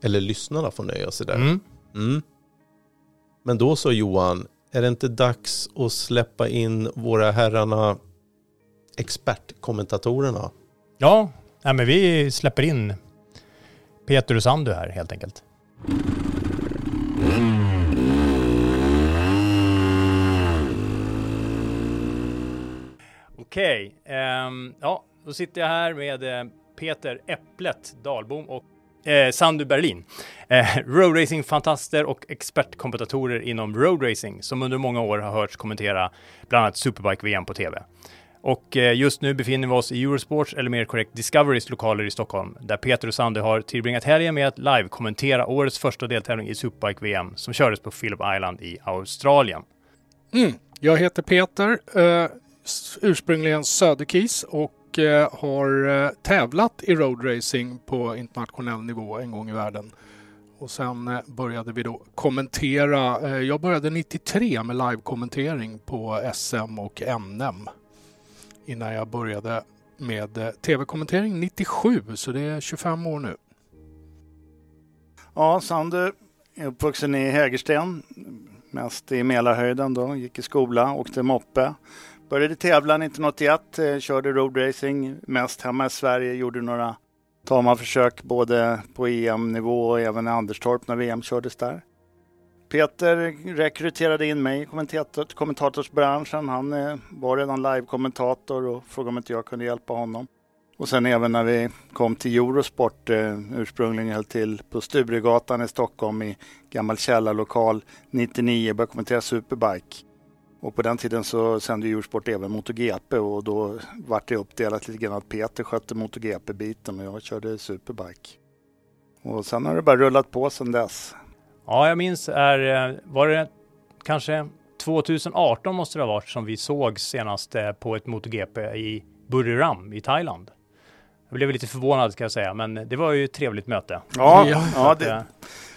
[SPEAKER 4] Eller lyssnarna får nöja sig där.
[SPEAKER 5] Mm.
[SPEAKER 4] Mm. Men då så Johan, är det inte dags att släppa in våra herrarna expertkommentatorerna?
[SPEAKER 5] Ja, nej, men vi släpper in Peter och Sandu här helt enkelt. Okej, ehm, ja, då sitter jag här med eh, Peter Äpplet Dahlbom och eh, Sandu Berlin. Eh, roadracing-fantaster och expertkommentatorer inom roadracing som under många år har hörts kommentera bland annat Superbike-VM på TV. Och eh, just nu befinner vi oss i Eurosports, eller mer korrekt Discoverys lokaler i Stockholm, där Peter och Sandy har tillbringat helgen med att live-kommentera årets första deltävling i Superbike-VM som kördes på Phillip Island i Australien.
[SPEAKER 10] Mm. Jag heter Peter, eh, ursprungligen Söderkis och eh, har tävlat i roadracing på internationell nivå en gång i världen. Och sen började vi då kommentera. Jag började 93 med live-kommentering på SM och NM. Innan jag började med eh, tv-kommentering 97, så det är 25 år nu.
[SPEAKER 11] Ja, Sander är uppvuxen i Hägersten, mest i Mälarhöjden då, gick i skola, åkte moppe. Började tävla 1981, eh, körde roadracing mest hemma i Sverige, gjorde några tama försök både på EM-nivå och även i Anderstorp när VM kördes där. Peter rekryterade in mig i kommentator, kommentatorsbranschen. Han eh, var redan live-kommentator och frågade om inte jag kunde hjälpa honom. Och sen även när vi kom till Eurosport, eh, ursprungligen höll till på Sturegatan i Stockholm i gammal källarlokal 99, började kommentera Superbike. Och på den tiden så sände Eurosport även MotoGP och då vart det uppdelat lite grann att Peter skötte MotoGP-biten och jag körde Superbike. Och sen har det bara rullat på sedan dess.
[SPEAKER 5] Ja, jag minns, är, eh, var det kanske 2018 måste det ha varit som vi såg senast eh, på ett MotoGP i Buriram i Thailand. Jag blev lite förvånad ska jag säga, men det var ju ett trevligt möte.
[SPEAKER 11] Ja,
[SPEAKER 10] Ja.
[SPEAKER 11] det,
[SPEAKER 5] eh,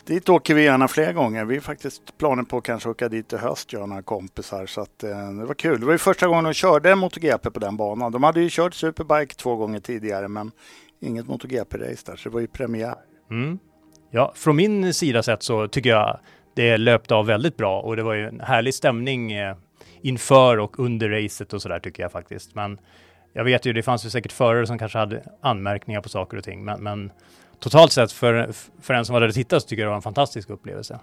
[SPEAKER 11] dit åker vi gärna fler gånger. Vi har faktiskt planer på att kanske åka dit i höst, jag och några kompisar. Så att, eh, det var kul. Det var ju första gången de körde MotoGP på den banan. De hade ju kört Superbike två gånger tidigare, men inget MotoGP-race där, så det var ju premiär.
[SPEAKER 5] Mm. Ja, från min sida sett så tycker jag det löpte av väldigt bra och det var ju en härlig stämning eh, inför och under racet och sådär tycker jag faktiskt. Men jag vet ju, det fanns ju säkert förare som kanske hade anmärkningar på saker och ting, men, men totalt sett för, för en som var där och tittade så tycker jag det var en fantastisk upplevelse.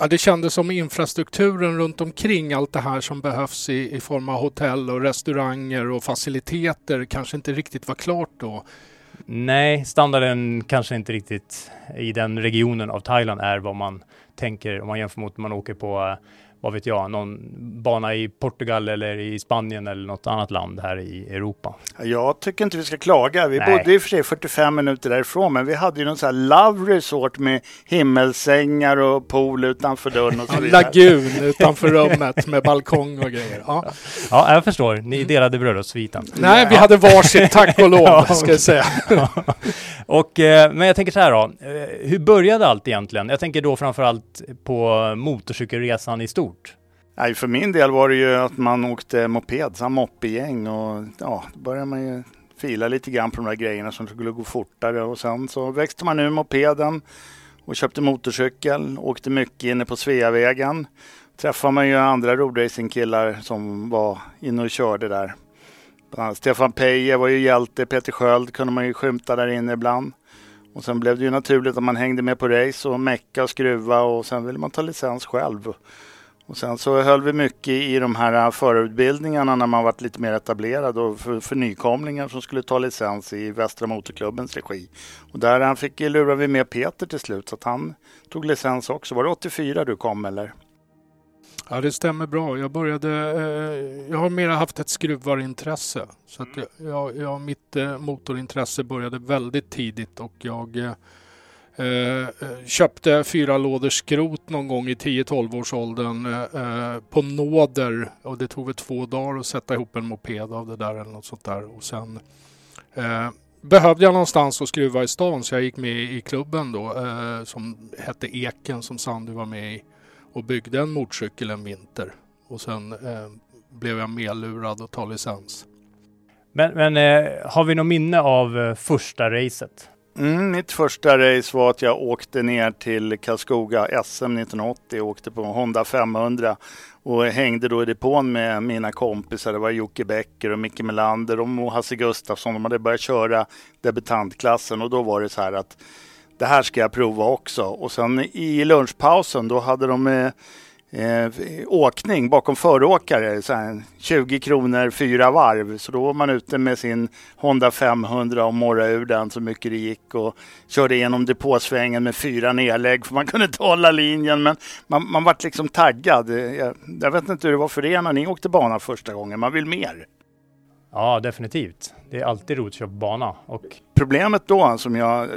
[SPEAKER 10] Ja, det kändes som infrastrukturen runt omkring allt det här som behövs i, i form av hotell och restauranger och faciliteter kanske inte riktigt var klart då.
[SPEAKER 5] Nej, standarden kanske inte riktigt i den regionen av Thailand är vad man tänker om man jämför mot man åker på, eh, vad vet jag, någon bana i Portugal eller i Spanien eller något annat land här i Europa.
[SPEAKER 11] Jag tycker inte vi ska klaga. Vi
[SPEAKER 5] Nej.
[SPEAKER 11] bodde i och för sig 45 minuter därifrån, men vi hade ju någon sån här love resort med himmelsängar och pool utanför dörren och så vidare.
[SPEAKER 10] lagun utanför rummet med balkong och grejer. Ja.
[SPEAKER 5] Ja, jag förstår. Ni delade bröllopssviten.
[SPEAKER 10] Nej, vi hade varsitt, tack och lov, [laughs] ska jag säga. [laughs]
[SPEAKER 5] och, eh, men jag tänker så här då. Eh, hur började allt egentligen? Jag tänker då framförallt på motorcykelresan i stort.
[SPEAKER 11] Nej, för min del var det ju att man åkte moped, så moppegäng och ja, då började man ju fila lite grann på de där grejerna som skulle gå fortare och sen så växte man ur mopeden och köpte motorcykel, åkte mycket inne på Sveavägen. Träffade man ju andra roadracingkillar som var inne och körde där. Stefan Peje var ju hjälte, Peter Sköld kunde man ju skymta där inne ibland. Och sen blev det ju naturligt att man hängde med på race och mecka och skruva och sen ville man ta licens själv. Och sen så höll vi mycket i de här förarutbildningarna när man varit lite mer etablerad och för, för nykomlingar som skulle ta licens i Västra Motorklubbens regi. Och där han fick lura vi med Peter till slut så att han tog licens också. Var det 84 du kom eller?
[SPEAKER 10] Ja, det stämmer bra. Jag började... Eh, jag har mer haft ett skruvarintresse. Så att jag, jag, jag, mitt eh, motorintresse började väldigt tidigt och jag Eh, Eh, eh, köpte fyra lådor skrot någon gång i 10-12 års åldern eh, eh, på nåder och det tog väl två dagar att sätta ihop en moped av det där eller något sånt där. Och sen eh, behövde jag någonstans att skruva i stan så jag gick med i klubben då eh, som hette Eken som Sandy var med i och byggde en motorcykel en vinter. Och sen eh, blev jag medlurad att ta licens.
[SPEAKER 5] Men, men eh, har vi något minne av första racet?
[SPEAKER 11] Mm, mitt första race var att jag åkte ner till Karlskoga SM 1980 och åkte på Honda 500 och hängde då i depån med mina kompisar. Det var Jocke Bäcker och Micke Melander och Hasse Gustafsson. De hade börjat köra debutantklassen och då var det så här att det här ska jag prova också. Och sen i lunchpausen då hade de eh, eh, eh, åkning bakom föråkare, så här, 20 kronor fyra varv. Så då var man ute med sin Honda 500 och morrade ur den så mycket det gick och körde igenom depåsvängen med fyra nedlägg för man kunde inte hålla linjen. Men man, man vart liksom taggad. Jag, jag vet inte hur det var för er när ni åkte bana första gången. Man vill mer.
[SPEAKER 5] Ja, definitivt. Det är alltid roligt att köra på bana. Och...
[SPEAKER 11] Problemet då, som jag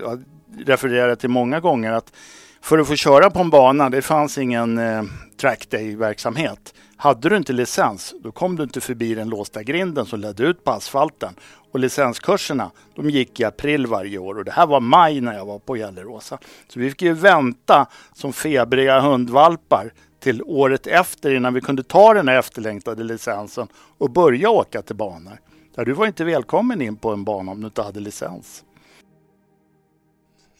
[SPEAKER 11] refererat till många gånger, att för att få köra på en bana, det fanns ingen eh, trackday-verksamhet. Hade du inte licens, då kom du inte förbi den låsta grinden som ledde ut på asfalten. Och licenskurserna, de gick i april varje år och det här var maj när jag var på Gelleråsa. Så vi fick ju vänta som febriga hundvalpar till året efter innan vi kunde ta den här efterlängtade licensen och börja åka till banor. Där du var inte välkommen in på en bana om du inte hade licens.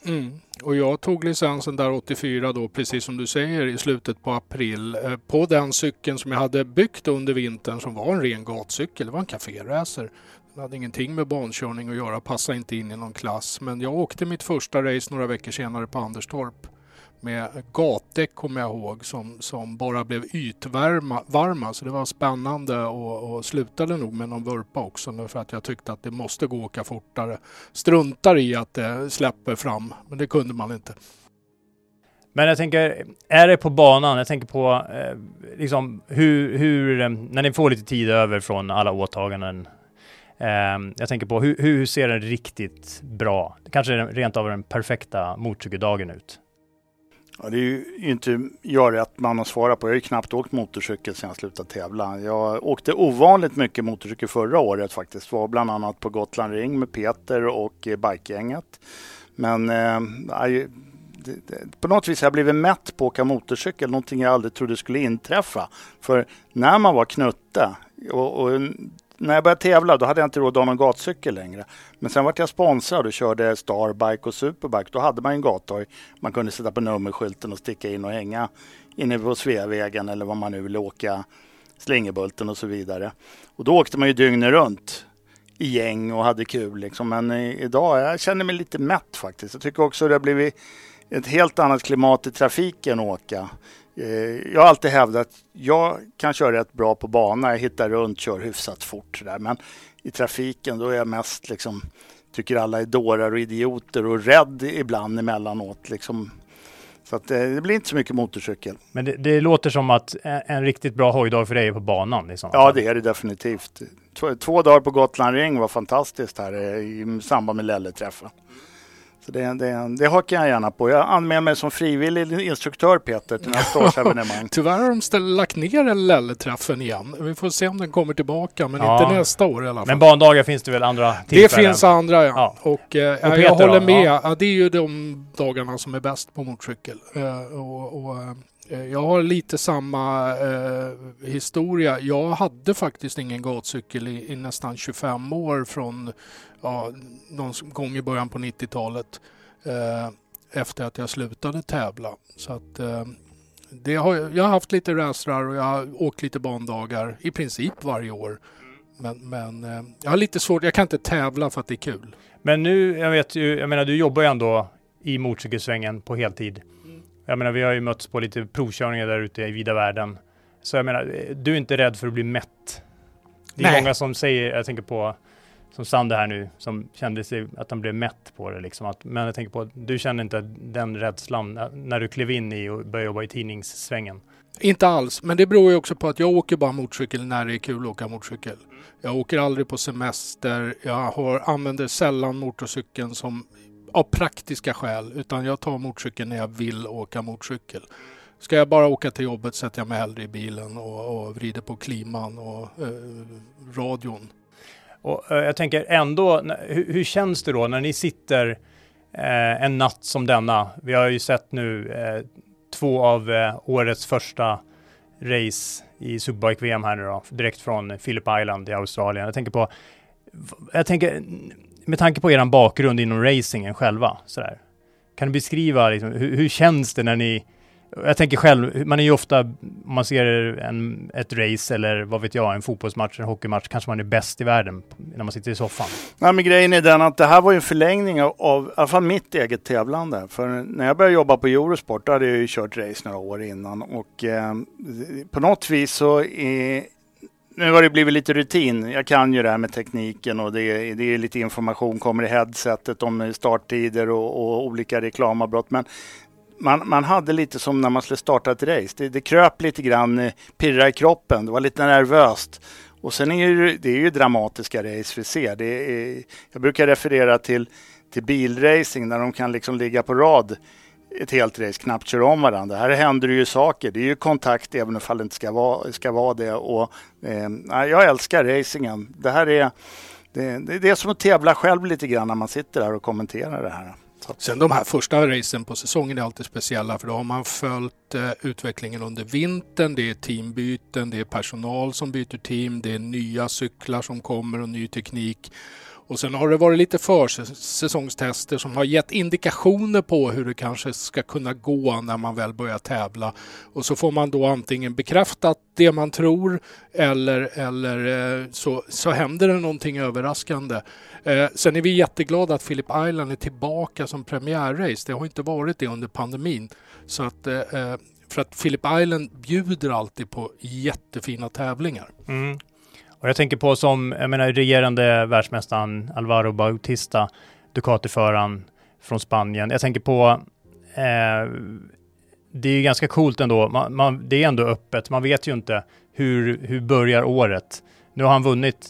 [SPEAKER 10] Mm. Och jag tog licensen där 84 då, precis som du säger, i slutet på april eh, på den cykeln som jag hade byggt under vintern som var en ren gatcykel. Det var en kaféracer. Den hade ingenting med bankörning att göra, passade inte in i någon klass. Men jag åkte mitt första race några veckor senare på Anderstorp med gatdäck kommer jag ihåg som, som bara blev ytvarma. Varma, så det var spännande och, och slutade nog med någon vurpa också för att jag tyckte att det måste gå att åka fortare. Struntar i att det släpper fram, men det kunde man inte.
[SPEAKER 5] Men jag tänker, är det på banan? Jag tänker på eh, liksom hur, hur, eh, när ni får lite tid över från alla åtaganden. Eh, jag tänker på hur, hur ser en riktigt bra, kanske rent av den perfekta motorcykeldagen ut?
[SPEAKER 11] Ja, det är ju inte jag rätt man att svara på. Jag har ju knappt åkt motorcykel sedan jag slutade tävla. Jag åkte ovanligt mycket motorcykel förra året faktiskt. Var bland annat på Gotland Ring med Peter och eh, Bikegänget. Men eh, på något vis har jag blivit mätt på att åka motorcykel. Någonting jag aldrig trodde skulle inträffa. För när man var knutte och, och när jag började tävla då hade jag inte råd att ha någon gatcykel längre. Men sen vart jag sponsrad och körde Starbike och Superbike. Då hade man en gathoj man kunde sätta på nummerskylten och sticka in och hänga inne på Sveavägen eller vad man nu vill åka, Slingerbulten och så vidare. Och då åkte man ju dygnet runt i gäng och hade kul. Liksom. Men idag, jag känner mig lite mätt faktiskt. Jag tycker också det har blivit ett helt annat klimat i trafiken att åka. Eh, jag har alltid hävdat att jag kan köra rätt bra på bana. Jag hittar runt, kör hyfsat fort. Där. Men i trafiken då är jag mest liksom, tycker alla är dårar och idioter och rädd ibland emellanåt. Liksom. Så att, eh, det blir inte så mycket motorcykel.
[SPEAKER 5] Men det, det låter som att en, riktigt bra hojdag för dig är på banan? Liksom.
[SPEAKER 11] Ja, det är det definitivt. Två, två dagar på Gotland Ring var fantastiskt här eh, i samband med Lelle-träffen. Så det, det, det hakar jag gärna på. Jag anmäler mig som frivillig instruktör Peter till nästa års evenemang. [laughs]
[SPEAKER 10] Tyvärr har de ställ, lagt ner Lelle-träffen igen. Vi får se om den kommer tillbaka, men ja. inte nästa år i alla fall.
[SPEAKER 5] Men bandagar finns det väl andra
[SPEAKER 10] tillfällen? Det finns andra ja. ja. Och, eh, och jag håller med. Ja. det är ju de dagarna som är bäst på motorcykel. Eh, och, och eh, jag har lite samma eh, historia. Jag hade faktiskt ingen gatcykel i, i nästan 25 år från ja, någon gång i början på 90-talet eh, efter att jag slutade tävla. Så att, eh, det har, jag har haft lite racrar och jag har åkt lite bandagar i princip varje år. Men, men eh, jag har lite svårt, jag kan inte tävla för att det är kul.
[SPEAKER 5] Men nu, jag vet ju, jag menar du jobbar ju ändå i motorcykelsvängen på heltid. Mm. Jag menar vi har ju mötts på lite provkörningar där ute i vida världen. Så jag menar, du är inte rädd för att bli mätt. Det är
[SPEAKER 10] Nej.
[SPEAKER 5] många som säger, jag tänker på som Sander här nu, som kände sig att han blev mätt på det liksom. Att, men jag tänker på att du kände inte den rädslan när- när du klev in i och började jobba i tidningssvängen.
[SPEAKER 10] Inte alls, men det beror ju också på att jag åker bara motorcykel när det är kul att åka motorcykel. Jag åker aldrig på semester, jag har, använder sällan motorcykeln som av praktiska skäl, utan jag tar motorcykeln när jag vill åka motorcykel. Ska jag bara åka till jobbet sätter jag mig hellre i bilen och, och vrider på kliman och eh, radion.
[SPEAKER 5] Och eh, jag tänker ändå, hur, hur känns det då när ni sitter eh, en natt som denna? Vi har ju sett nu eh, två av eh, årets första race i Superbike-VM här nu då, direkt från Phillip Island i Australien. Jag tänker på, jag tänker, med tanke på er bakgrund inom racingen själva, sådär. Kan du beskriva liksom, hur, hur känns det när ni jag tänker själv, man är ju ofta, om man ser en, ett race eller vad vet jag, en fotbollsmatch, en hockeymatch, kanske man är bäst i världen när man sitter i soffan.
[SPEAKER 11] Nej, men grejen är den att det här var ju en förlängning av, av i alla fall mitt eget tävlande. För när jag började jobba på Eurosport då hade jag ju kört race några år innan och eh, på något vis så är nu har det blivit lite rutin. Jag kan ju det här med tekniken och det är, det är lite information, kommer i headsetet om starttider och, och olika reklamavbrott. Men man, man hade lite som när man skulle starta ett race. Det, det kröp lite grann, eh, pirra i kroppen, det var lite nervöst. Och sen är ju, det är ju dramatiska race vi ser. Det är, jag brukar referera till, till bilracing när de kan liksom ligga på rad ett helt race, knappt köra om varandra. Här händer det ju saker. Det är ju kontakt även om det inte ska vara, ska vara det. Och, eh, jag älskar racingen. Det här är, det, det, det är som att tävla själv lite grann när man sitter där och kommenterar det här.
[SPEAKER 10] Sen de här första racen på säsongen är alltid speciella för då har man följt eh, utvecklingen under vintern. Det är teambyten, det är personal som byter team, det är nya cyklar som kommer och ny teknik. Och sen har det varit lite försäsongstester som har gett indikationer på hur det kanske ska kunna gå när man väl börjar tävla. Och så får man då antingen bekräftat det man tror eller, eller eh, så, så händer det någonting överraskande. Eh, sen är vi jätteglada att Philip Island är tillbaka som premiärrace. Det har inte varit det under pandemin. Så att, eh, eh, för att Philip Island bjuder alltid på jättefina tävlingar.
[SPEAKER 5] Mm. Och jag tänker på som, jag menar regerande världsmästaren Alvaro Bautista, Ducati-föraren från Spanien. Jag tänker på, eh, det är ju ganska coolt ändå, man, man, det är ändå öppet, man vet ju inte hur, hur börjar året. Nu har han vunnit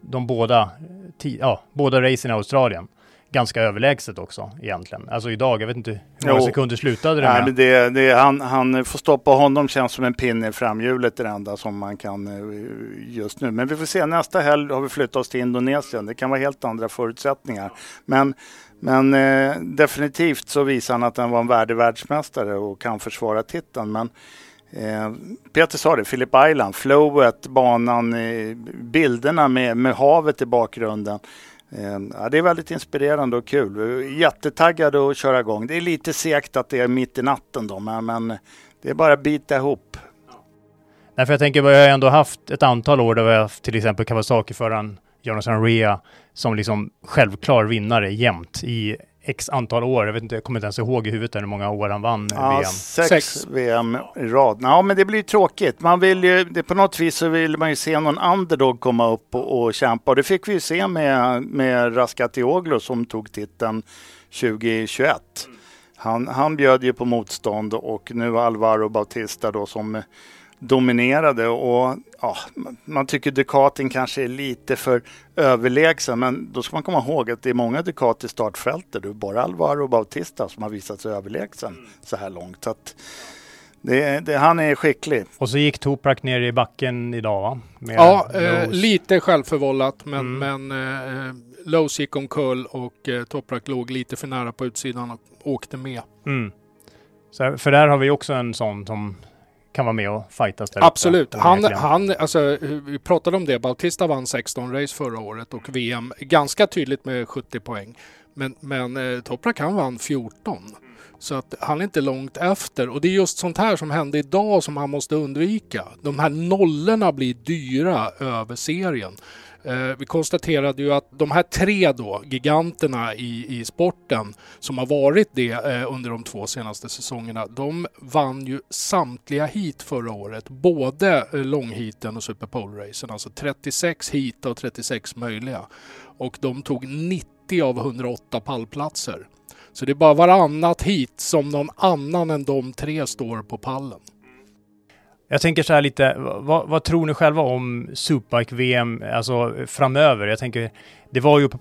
[SPEAKER 5] de båda, ja, båda racen i Australien. Ganska överlägset också egentligen. Alltså idag, jag vet inte hur många
[SPEAKER 11] Jo.
[SPEAKER 5] sekunder slutade det
[SPEAKER 11] Nej,
[SPEAKER 5] med.
[SPEAKER 11] men det, det, han, han får stoppa honom känns som en pinne i framhjulet det enda som man kan eh, just nu. Men vi får se, nästa helg har vi flyttat oss till Indonesien. Det kan vara helt andra förutsättningar. Men, men eh, definitivt så visar han att han var en värdig världsmästare och kan försvara titeln. Men eh, Peter sa det, Phillip Island, flowet, banan, eh, bilderna med, med havet i bakgrunden. Ehm, ja, det är väldigt inspirerande och kul. Vi är Jättetaggade att köra igång. Det är lite segt att det är mitt i natten då, men, men det är bara att bita ihop.
[SPEAKER 5] Nej, för jag tänker, vi har ändå haft ett antal år där vi har haft till exempel Kawasaki-föraren Jonathan Rea som liksom självklar vinnare jämt i x antal år. Jag vet inte, jag kommer inte ens ihåg i huvudet hur många år han vann
[SPEAKER 11] Ja,
[SPEAKER 5] VM.
[SPEAKER 11] sex,
[SPEAKER 10] Sex.
[SPEAKER 11] VM i rad. Ja, men det blir tråkigt. Man vill ju, det, på något vis så vill man ju se någon underdog komma upp och, och kämpa. Och det fick vi ju se med, med Raskatioglu som tog titeln 2021. Han, han bjöd ju på motstånd och nu Alvaro Bautista då som dominerade och ja, man- tycker Ducatin kanske är lite för överlägsen men då ska man komma ihåg att det är många Ducati startfältet. Det är bara Alvaro Bautista som har visat sig överlägsen så här långt. Så att det, det, han är skicklig.
[SPEAKER 5] Och så gick Toprak ner i backen idag va? Med
[SPEAKER 10] Ja, eh, lite självförvållat men,
[SPEAKER 5] Mm.
[SPEAKER 10] men eh, Lowe's gick omkull och eh, Toprak låg lite för nära på utsidan och åkte med.
[SPEAKER 5] Mm. Så, för där har vi också en sån som kan vara med och fightas där uppe,
[SPEAKER 10] Absolut. Han,
[SPEAKER 5] onekligen.
[SPEAKER 10] han, alltså, vi pratade om det. Bautista vann 16 race förra året och VM ganska tydligt med 70 poäng. Men, men eh, Toprak han vann 14. Så att han är inte långt efter. Och det är just sånt här som hände idag som han måste undvika. De här nollorna blir dyra över serien. Eh, vi konstaterade ju att de här tre då, giganterna i, i sporten som har varit det eh, under de två senaste säsongerna, de vann ju samtliga hit förra året. Både eh, långheaten och Super Pole-racen, alltså 36 hit och 36 möjliga. Och de tog 90 av 108 pallplatser. Så det är bara varannat hit som någon annan än de tre står på pallen.
[SPEAKER 5] Jag tänker så här lite, vad, vad tror ni själva om Superbike-VM alltså framöver? Jag tänker, det var ju på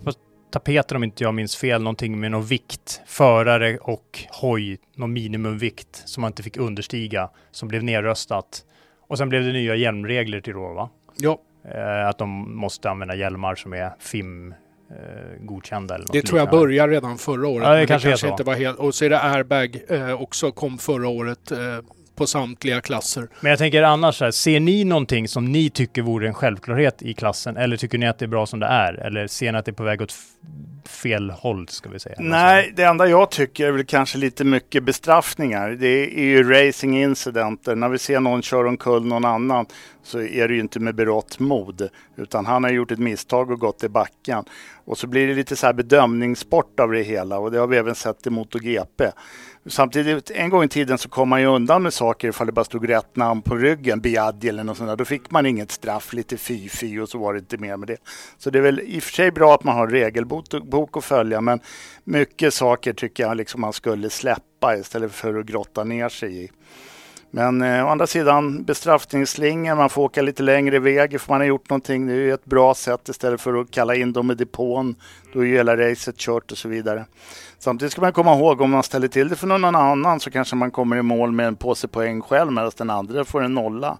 [SPEAKER 5] tapeten om inte jag minns fel, någonting med någon vikt, förare och hoj, någon minimumvikt som man inte fick understiga, som blev nedröstat. Och sen blev det nya hjälmregler till då, va?
[SPEAKER 10] Ja.
[SPEAKER 5] Eh, att de måste använda hjälmar som är FIM eh, godkända. Eller något
[SPEAKER 10] det tror jag
[SPEAKER 5] liknande.
[SPEAKER 10] började redan förra året.
[SPEAKER 5] Ja, det kanske är
[SPEAKER 10] kanske inte var helt... Och så är det airbag eh, också, kom förra året eh, på samtliga klasser.
[SPEAKER 5] Men jag tänker annars, så här, ser ni någonting som ni tycker vore en självklarhet i klassen? Eller tycker ni att det är bra som det är? Eller ser ni att det är på väg åt fel håll, ska vi säga?
[SPEAKER 11] Nej, det enda jag tycker är väl kanske lite mycket bestraffningar. Det är ju racingincidenter. När vi ser någon köra omkull någon annan så är det ju inte med berått mod. Utan han har gjort ett misstag och gått i backen. Och så blir det lite så här bedömningssport av det hela och det har vi även sett i MotoGP. Samtidigt, en gång i tiden så kom man ju undan med saker ifall det bara stod rätt namn på ryggen, Biaggi eller något sånt där. Då fick man inget straff, lite fy-fy och så var det inte mer med det. Så det är väl i och för sig bra att man har regelbok att följa, men mycket saker tycker jag liksom man skulle släppa istället för att grotta ner sig i. Men eh, å andra sidan bestraffningsslingor, man får åka lite längre väg för man har gjort någonting. Det är ju ett bra sätt istället för att kalla in dem i depån. Då är ju hela racet kört och så vidare. Samtidigt ska man komma ihåg om man ställer till det för någon annan så kanske man kommer i mål med en påse poäng själv medan den andra får en nolla.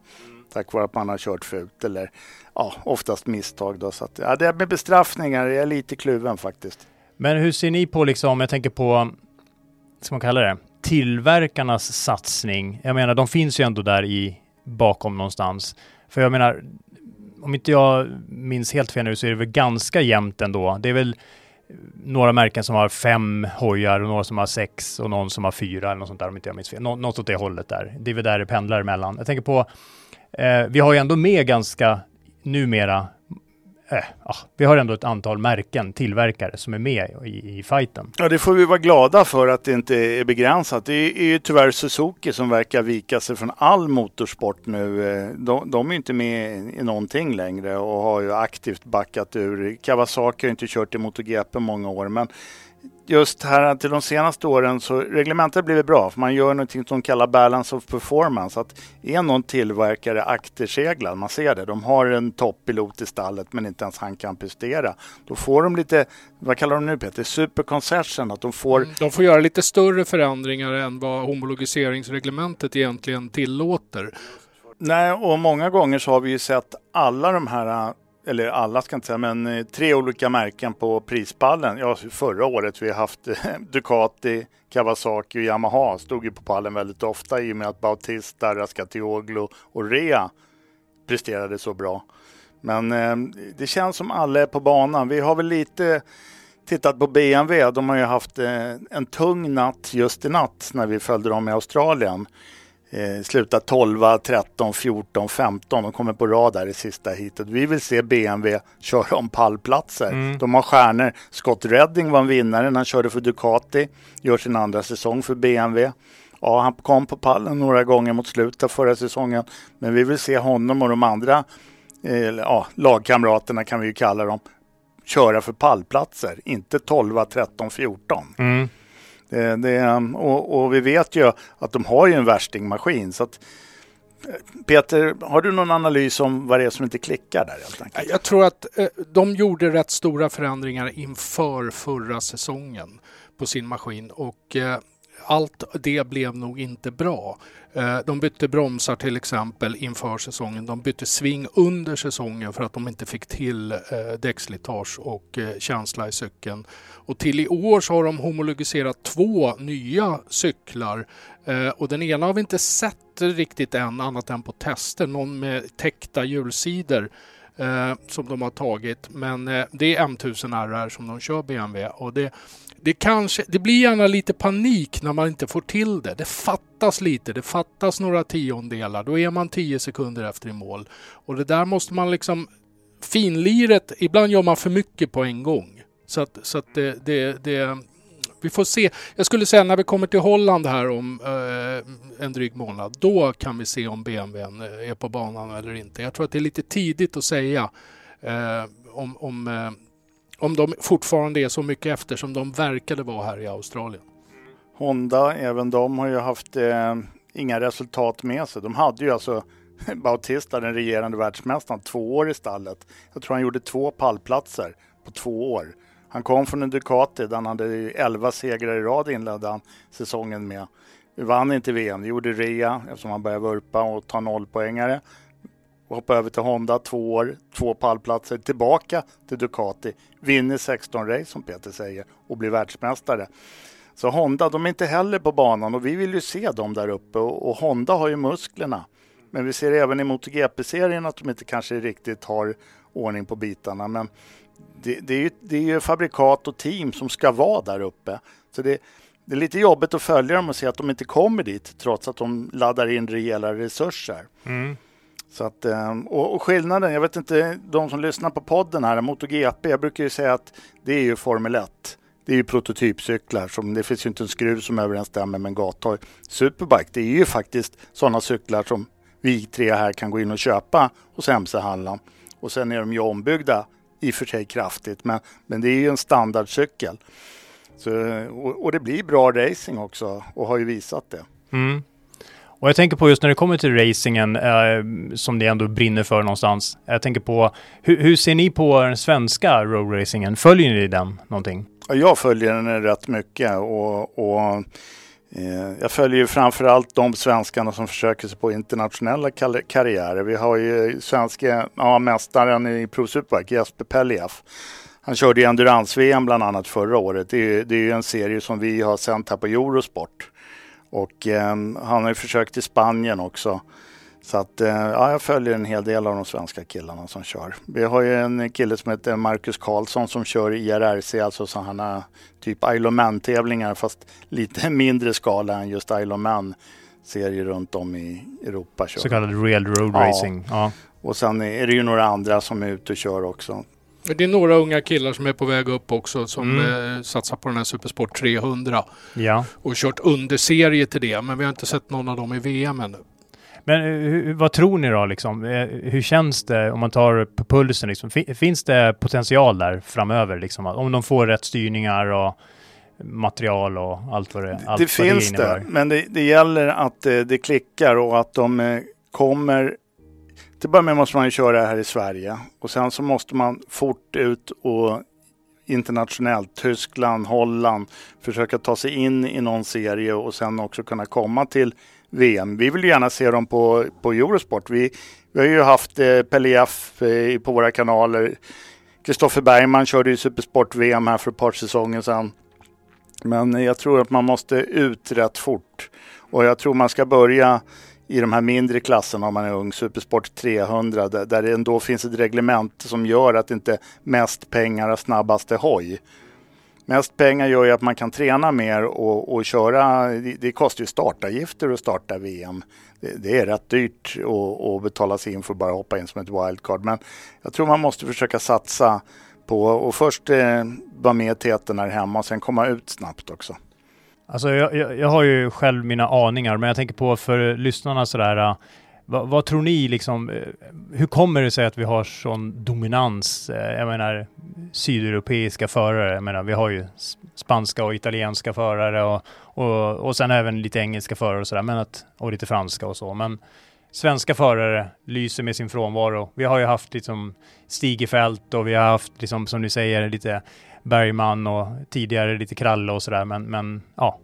[SPEAKER 11] Tack vare att man har kört fult eller ja, oftast misstag. Då. Så att, ja, det med bestraffningar är jag lite kluven faktiskt.
[SPEAKER 5] Men hur ser ni på, liksom, jag tänker på, ska man kalla det, tillverkarnas satsning? Jag menar, de finns ju ändå där i bakom någonstans. För jag menar, om inte jag minns helt fel nu så är det väl ganska jämnt ändå. Det är väl några märken som har fem hojar och några som har sex och någon som har fyra eller något sånt där om inte jag minns fel. Nå något åt det hållet där. Det är väl där det pendlar emellan. Jag tänker på, eh, vi har ju ändå med ganska numera Eh, ja, vi har ändå ett antal märken, tillverkare, som är med i, i fighten.
[SPEAKER 11] Ja, det får vi vara glada för att det inte är begränsat. Det är ju tyvärr Suzuki som verkar vika sig från all motorsport nu. Eh, de, de är inte med i någonting längre och har ju aktivt backat ur. Kawasaki har inte kört i MotoGP många år, men just här till de senaste åren så reglementet blivit bra för man gör någonting som kallar balance of performance. Att är någon tillverkare akterseglad, man ser det, de har en toppilot i stallet men inte ens han kan prestera. Då får de lite, vad kallar de nu Peter, super concession, att de får
[SPEAKER 10] De får göra lite större förändringar än vad homologiseringsreglementet egentligen tillåter.
[SPEAKER 11] Nej, och många gånger så har vi ju sett alla de här, eller alla ska jag inte säga, men eh, tre olika märken på prispallen. Ja, förra året vi har haft eh, [laughs] Ducati, Kawasaki och Yamaha stod ju på pallen väldigt ofta i och med att Bautista, Raskatioglu och Rea presterade så bra. Men eh, det känns som alla är på banan. Vi har väl lite tittat på BMW. De har ju haft eh, en tung natt just i natt när vi följde dem i Australien. Eh, slutat 12, 13, 14, 15. De kommer på rad där i sista heatet. Vi vill se BMW köra om pallplatser.
[SPEAKER 5] Mm.
[SPEAKER 11] De har stjärnor. Scott Redding var en vinnare när han körde för Ducati. Gör sin andra säsong för BMW. Ja, han kom på pallen några gånger mot slutet av förra säsongen. Men vi vill se honom och de andra eh, ja, lagkamraterna kan vi ju kalla dem köra för pallplatser. Inte 12, 13, 14.
[SPEAKER 5] Mm.
[SPEAKER 11] Eh, det, det, um, och, och vi vet ju att de har ju en värstingmaskin. Så att, eh, Peter, har du någon analys om vad det är som inte klickar där? Helt enkelt?
[SPEAKER 10] Jag tror att eh, de gjorde rätt stora förändringar inför förra säsongen på sin maskin och allt det blev nog inte bra. Eh, de bytte bromsar till exempel inför säsongen. De bytte sving under säsongen för att de inte fick till eh, däckslitage och eh, känsla i cykeln. Och till i år så har de homologiserat två nya cyklar och den ena har vi inte sett riktigt än annat än på tester. Någon med täckta hjulsidor eh, som de har tagit. Men eh, det är M1000 RR som de kör BMW. Och det, det, kanske, det blir gärna lite panik när man inte får till det. Det fattas lite, det fattas några tiondelar. Då är man 10 sekunder efter i mål. Och det där måste man liksom finliret, ibland gör man för mycket på en gång. Så att, så att det, det, det, vi får se. Jag skulle säga när vi kommer till Holland här om eh, en dryg månad, då kan vi se om BMW eh, är på banan eller inte. Jag tror att det är lite tidigt att säga eh, om, om, eh, om de fortfarande är så mycket efter som de verkade vara här i Australien.
[SPEAKER 11] Honda, även de har ju haft eh, inga resultat med sig. De hade ju alltså [laughs] Bautista, den regerande världsmästaren, två år i stallet. Jag tror han gjorde två pallplatser på två år. Han kom från en Ducati där han hade 11 segrar i rad inledde han säsongen med. Vann inte VM, det gjorde Rea eftersom han började vurpa och ta nollpoängare. Och hoppar över till Honda, två år, två pallplatser, tillbaka till Ducati, vinner 16 race som Peter säger och blir världsmästare. Så Honda, de är inte heller på banan och vi vill ju se dem där uppe och, och Honda har ju musklerna. Men vi ser även i MotoGP-serien att de inte kanske riktigt har ordning på bitarna. Men det, det, är ju, det är ju fabrikat och team som ska vara där uppe. Så det, det är lite jobbigt att följa dem och se att de inte kommer dit trots att de laddar in rejäla resurser.
[SPEAKER 5] Mm.
[SPEAKER 11] Så att, ehm, och, och, skillnaden, jag vet inte, de som lyssnar på podden här, MotoGP, jag brukar ju säga att det är ju Formel 1. Det är ju prototypcyklar, som, det finns ju inte en skruv som överensstämmer med en gathoj. Superbike, det är ju faktiskt sådana cyklar som vi tre här kan gå in och köpa hos MC-handlaren. Och sen är de ju ombyggda i och för sig kraftigt, men, men det är ju en standardcykel. Så, och, och, det blir bra racing också och har ju visat det.
[SPEAKER 5] Mm. Och jag tänker på just när det kommer till racingen eh, som det ändå brinner för någonstans. Jag tänker på hur, hur ser ni på den svenska roadracingen? Följer ni den någonting?
[SPEAKER 11] Ja, jag följer den rätt mycket och, och Eh, jag följer ju framförallt de svenskarna som försöker sig på internationella karriärer. Vi har ju svenska ja, mästaren i Pro Superbike, Jesper Pelliaf. Han körde i Endurance-VM bland annat förra året. Det är, det är ju en serie som vi har sänt här på Eurosport. Och eh, han har ju försökt i Spanien också. Så att, eh, ja, jag följer en hel del av de svenska killarna som kör. Vi har ju en kille som heter Marcus Karlsson som kör IRRC, alltså sådana typ Ironman-tävlingar fast lite [laughs] mindre skala än just Ironman serier runt om i Europa.
[SPEAKER 5] Kör. Så kallad real road ja. racing. Ja.
[SPEAKER 11] Och sen är det ju några andra som är ute och kör också.
[SPEAKER 10] Det är några unga killar som är på väg upp också som mm. eh, satsar på den här Supersport 300.
[SPEAKER 5] Ja.
[SPEAKER 10] Och kört underserie till det. Men vi har inte sett någon av dem i VM ännu.
[SPEAKER 5] Men eh, hur, vad tror ni då liksom? Eh, hur känns det om man tar på pulsen liksom? Finns det potential där framöver liksom? Om de får rätt styrningar och material och allt vad det, allt
[SPEAKER 11] det vad finns det, det men det, det, gäller att det klickar och att de kommer till att börja med måste man ju köra här i Sverige och sen så måste man fort ut och internationellt, Tyskland, Holland, försöka ta sig in i någon serie och sen också kunna komma till VM. Vi vill gärna se dem på, på Eurosport. Vi, vi har ju haft eh, F eh, på våra kanaler. Kristoffer Bergman körde ju Supersport-VM här för ett par säsonger sedan. Men jag tror att man måste ut rätt fort. Och jag tror man ska börja i de här mindre klasserna om man är ung, Supersport 300, där, där det ändå finns ett reglement som gör att inte mest pengar och snabbaste hoj. Mest pengar gör ju att man kan träna mer och, och köra. Det, det kostar ju startavgifter att starta VM. Det, det är rätt dyrt att, att betala sig in för att bara hoppa in som ett wildcard. Men jag tror man måste försöka satsa på att först eh, vara med i täten här hemma och sen komma ut snabbt också.
[SPEAKER 5] Alltså jag, jag, jag, har ju själv mina aningar, men jag tänker på för lyssnarna sådär, äh, vad, vad, tror ni liksom, eh, hur kommer det sig att vi har sån dominans? Eh, jag menar sydeuropeiska förare, jag menar vi har ju spanska och italienska förare och, och, och sen även lite engelska förare och sådär, men att, och lite franska och så. Men svenska förare lyser med sin frånvaro. Vi har ju haft liksom Stigefält och vi har haft, liksom, som ni säger, lite Bergman och tidigare lite Kralle och sådär, men, men ja,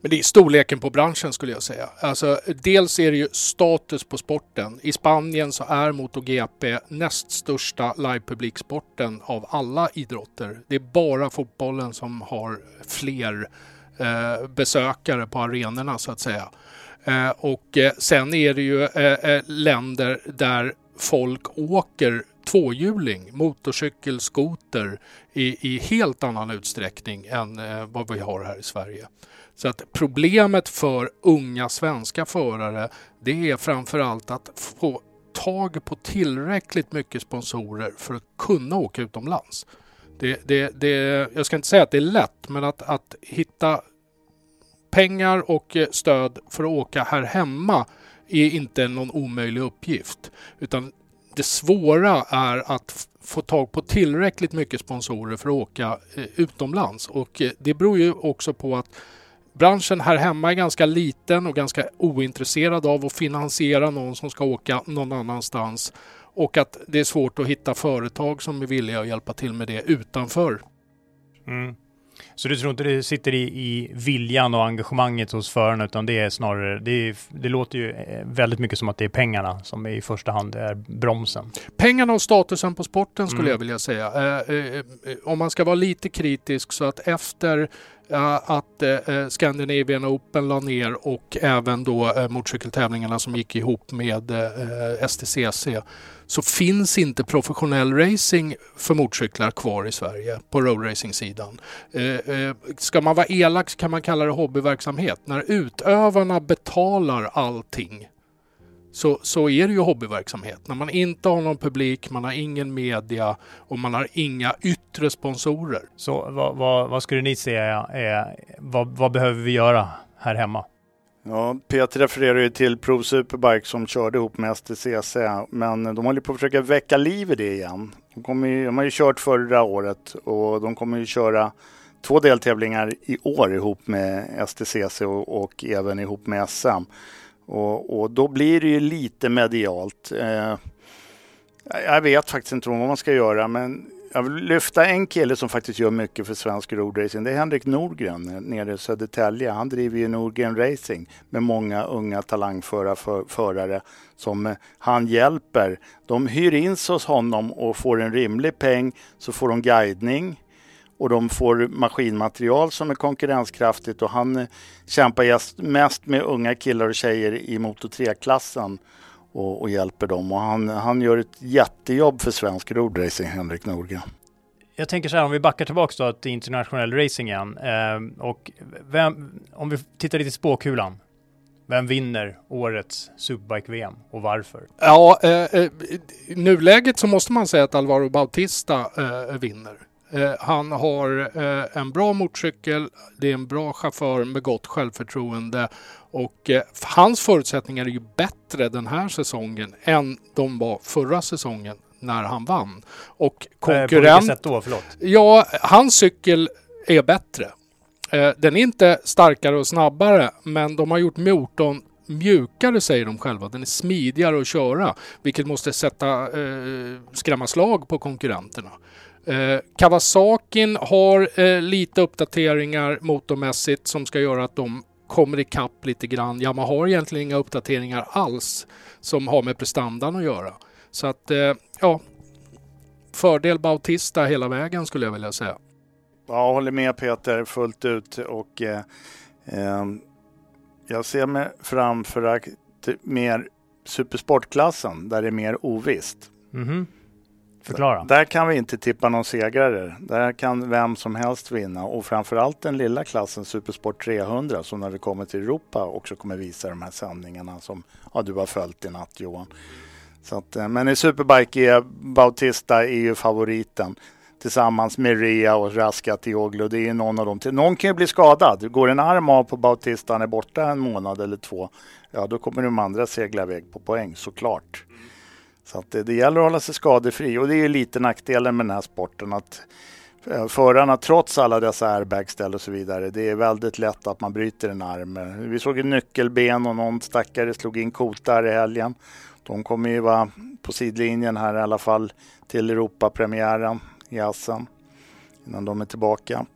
[SPEAKER 10] men det är storleken på branschen skulle jag säga. Alltså, dels är det ju status på sporten. I Spanien så är MotoGP näst största livepubliksporten av alla idrotter. Det är bara fotbollen som har fler eh, besökare på arenorna så att säga. Eh, och eh, sen är det ju eh, eh länder där folk åker tvåhjuling, motorcykel, skoter i, i helt annan utsträckning än eh, vad vi har här i Sverige. Så att problemet för unga svenska förare det är framförallt att få tag på tillräckligt mycket sponsorer för att kunna åka utomlands. Det, det, det, jag ska inte säga att det är lätt, men att, att hitta pengar och eh, stöd för att åka här hemma är inte någon omöjlig uppgift. Utan det svåra är att få tag på tillräckligt mycket sponsorer för att åka eh, utomlands. Och eh, det beror ju också på att branschen här hemma är ganska liten och ganska ointresserad av att finansiera någon som ska åka någon annanstans. Och att det är svårt att hitta företag som är villiga att hjälpa till med det utanför.
[SPEAKER 5] Mm. Så du tror inte det sitter i, i viljan och engagemanget hos förarna utan det är snarare, det, är, det låter ju eh, väldigt mycket som att det är pengarna som i första hand är bromsen.
[SPEAKER 10] Pengarna och statusen på sporten skulle
[SPEAKER 5] Mm.
[SPEAKER 10] jag vilja säga. Eh, eh, eh, om man ska vara lite kritisk så att efter Eh, att eh, Scandinavian Open la ner och även då eh, motorcykeltävlingarna som gick ihop med eh, STCC så finns inte professionell racing för motorcyklar kvar i Sverige på roadracing-sidan. Eh, eh, ska man vara elak så kan man kalla det hobbyverksamhet. När utövarna betalar allting så, så är det ju hobbyverksamhet. När man inte har någon publik, man har ingen media och man har inga yttre sponsorer.
[SPEAKER 5] Så vad, vad, vad skulle ni säga är, vad, vad behöver vi göra här hemma?
[SPEAKER 11] Ja, Peter refererar ju till Pro Superbike som körde ihop med STCC, men de håller på att försöka väcka liv i det igen. De, kommer ju, de har ju kört förra året och de kommer ju köra två deltävlingar i år ihop med STCC och, och även ihop med SM. Och, och då blir det ju lite medialt. Eh, jag vet faktiskt inte vad man ska göra, men jag vill lyfta en kille som faktiskt gör mycket för svensk roadracing. Det är Henrik Norgren eh, nere i Södertälje. Han driver ju Norgren Racing med många unga talangföra för, förare som eh, han hjälper. De hyr in sig hos honom och får en rimlig peng så får de guidning och de får maskinmaterial som är konkurrenskraftigt och han eh, kämpar just- mest med unga killar och tjejer i Moto 3-klassen och, och hjälper dem. Och han, han gör ett jättejobb för svensk roadracing, Henrik Norgren.
[SPEAKER 5] Jag tänker så här, om vi backar tillbaka då till internationell racing igen. Eh, och vem, om vi tittar lite i spåkulan. Vem vinner årets Superbike-VM och varför?
[SPEAKER 10] Ja, eh, eh, i nuläget så måste man säga att Alvaro Bautista eh, vinner. Eh, han har eh, en bra motorcykel, det är en bra chaufför med gott självförtroende och eh, hans förutsättningar är ju bättre den här säsongen än de var förra säsongen när han vann. Och
[SPEAKER 5] Eh, på
[SPEAKER 10] konkurrent...
[SPEAKER 5] sätt då? Förlåt.
[SPEAKER 10] Ja, hans cykel är bättre. Den är inte starkare och snabbare, men de har gjort motorn mjukare säger de själva. Den är smidigare att köra, vilket måste sätta eh, skrämma slag på konkurrenterna. Eh, Kawasakin har eh, lite uppdateringar motormässigt som ska göra att de kommer ikapp lite grann. Yamaha har egentligen inga uppdateringar alls som har med prestandan att göra. Så att, eh, ja, fördel Bautista hela vägen skulle jag vilja säga.
[SPEAKER 11] Ja, jag håller med Peter fullt ut och eh, eh, jag ser mig framför att mer supersportklassen där det är mer ovisst.
[SPEAKER 5] Mhm. Förklara.
[SPEAKER 11] Där kan vi inte tippa någon segrare. Där kan vem som helst vinna och framförallt den lilla klassen Supersport 300 som när vi kommer till Europa också kommer visa de här sändningarna som ja, du har följt i natt Johan. Så att, eh, men i Superbike är Bautista är ju favoriten tillsammans med Ria och Raskatioglu. Det är någon av dem. Någon kan ju bli skadad. Går en arm av på Bautista, han är borta en månad eller två, ja då kommer de andra segla iväg på poäng såklart. Så att det, det gäller att hålla sig skadefri och det är ju lite nackdelen med den här sporten att eh, förarna trots alla dessa airbagställ och så vidare, det är väldigt lätt att man bryter en arm. Vi såg en nyckelben och någon stackare slog in kotar i helgen. De kommer ju vara på sidlinjen här i alla fall till Europapremiären i Assen innan de är tillbaka.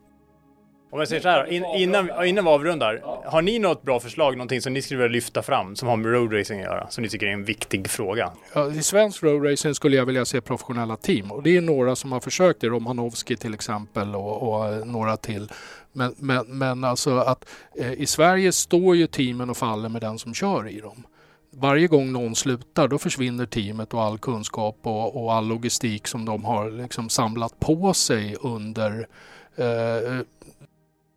[SPEAKER 5] Om jag säger så här, in, innan, innan vi avrundar. Har ni något bra förslag, någonting som ni skulle vilja lyfta fram som har med roadracing att göra? Som ni tycker är en viktig fråga?
[SPEAKER 10] Ja, I svensk roadracing skulle jag vilja se professionella team och det är några som har försökt det. Romanovski till exempel och, och eh, några till. Men, men, men alltså att eh, i Sverige står ju teamen och faller med den som kör i dem. Varje gång någon slutar då försvinner teamet och all kunskap och, och all logistik som de har liksom samlat på sig under eh, eh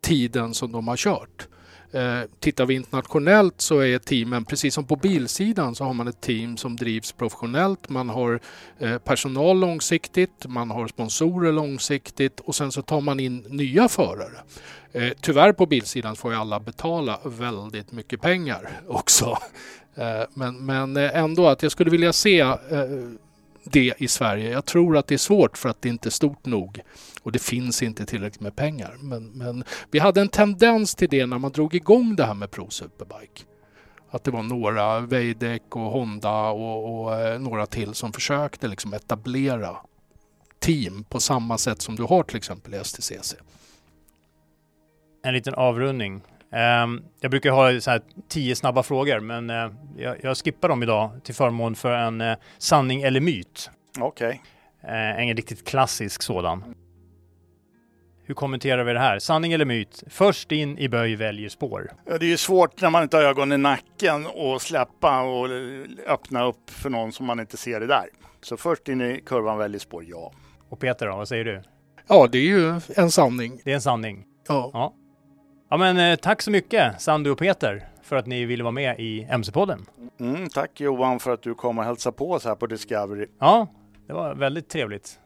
[SPEAKER 10] tiden som de har kört. Eh, tittar vi internationellt så är teamen, precis som på bilsidan, så har man ett team som drivs professionellt. Man har eh, personal långsiktigt, man har sponsorer långsiktigt och sen så tar man in nya förare. Eh, tyvärr på bilsidan får ju alla betala väldigt mycket pengar [laughs] också. Eh, men, men eh, ändå att jag skulle vilja se eh, det i Sverige. Jag tror att det är svårt för att det inte är stort nog och det finns inte tillräckligt med pengar. Men, men vi hade en tendens till det när man drog igång det här med Pro Superbike. Att det var några, Weidek och Honda och, och eh, några till som försökte liksom etablera team på samma sätt som du har till exempel i STCC.
[SPEAKER 5] En liten avrundning. Um, jag brukar ha så här tio snabba frågor, men uh, jag, jag, skippar dem idag till förmån för en uh, sanning eller myt.
[SPEAKER 11] Okej.
[SPEAKER 5] Okay. Uh, en riktigt klassisk sådan. Hur kommenterar vi det här? Sanning eller myt? Först in i böj väljer spår.
[SPEAKER 11] Ja, det är ju svårt när man inte har ögon i nacken och släppa och öppna upp för någon som man inte ser det där. Så först in i kurvan väljer spår, ja.
[SPEAKER 5] Och Peter då, vad säger du?
[SPEAKER 10] Ja, det är ju en sanning.
[SPEAKER 5] Det är en sanning.
[SPEAKER 10] Ja.
[SPEAKER 5] Ja, ja men eh, tack så mycket Sandu och Peter för att ni ville vara med i MC-podden.
[SPEAKER 11] Mm, tack Johan för att du kom och hälsade på oss här på Discovery.
[SPEAKER 5] Ja, det var väldigt trevligt.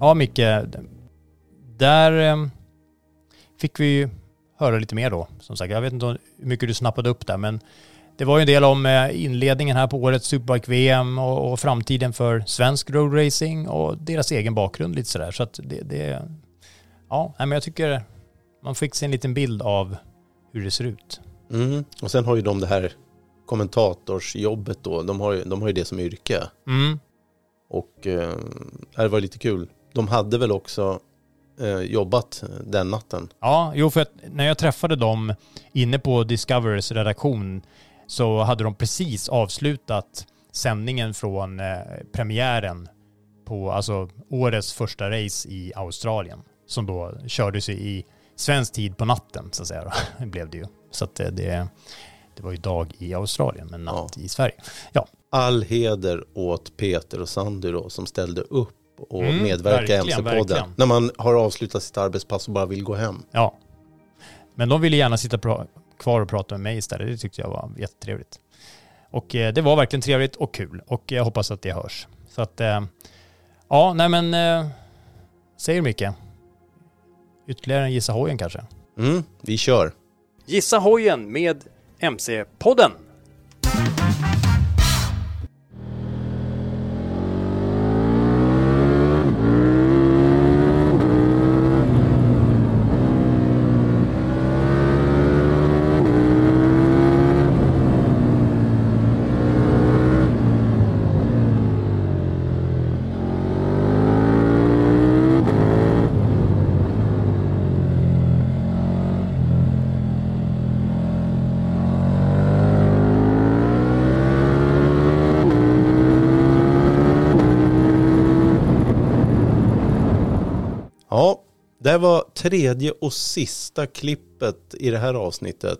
[SPEAKER 5] Ja, Micke. Där eh, fick vi höra lite mer då. Som sagt, jag vet inte hur mycket du snappade upp där, men det var ju en del om eh, inledningen här på årets Superbike-VM och, och, framtiden för svensk roadracing och deras egen bakgrund lite sådär. Så att det, det ja, men jag tycker man fick se en liten bild av hur det ser ut.
[SPEAKER 4] Mm. Och sen har ju de det här kommentatorsjobbet då, de har ju, de har ju det som yrke.
[SPEAKER 5] Mm.
[SPEAKER 4] Och eh, det var lite kul de hade väl också eh, jobbat den natten?
[SPEAKER 5] Ja, jo för att när jag träffade dem inne på Discoverys redaktion så hade de precis avslutat sändningen från eh, premiären på alltså årets första race i Australien som då kördes i svensk tid på natten så att säga. Då, [laughs] blev det ju. Så att det, det, det var ju dag i Australien men natt ja. i Sverige. Ja.
[SPEAKER 4] All heder åt Peter och Sandy då som ställde upp och mm, medverka i MC-podden. När man har avslutat sitt arbetspass och bara vill gå hem.
[SPEAKER 5] Ja. Men de ville gärna sitta kvar och prata med mig istället. Det tyckte jag var jättetrevligt. Och eh, det var verkligen trevligt och kul och jag hoppas att det hörs. Så att, eh, ja, nej men, eh, säger mycket. Ytterligare en Gissa hojen kanske?
[SPEAKER 4] Mm, vi kör.
[SPEAKER 6] Gissa hojen med MC-podden.
[SPEAKER 4] Här var tredje och sista klippet i det här avsnittet.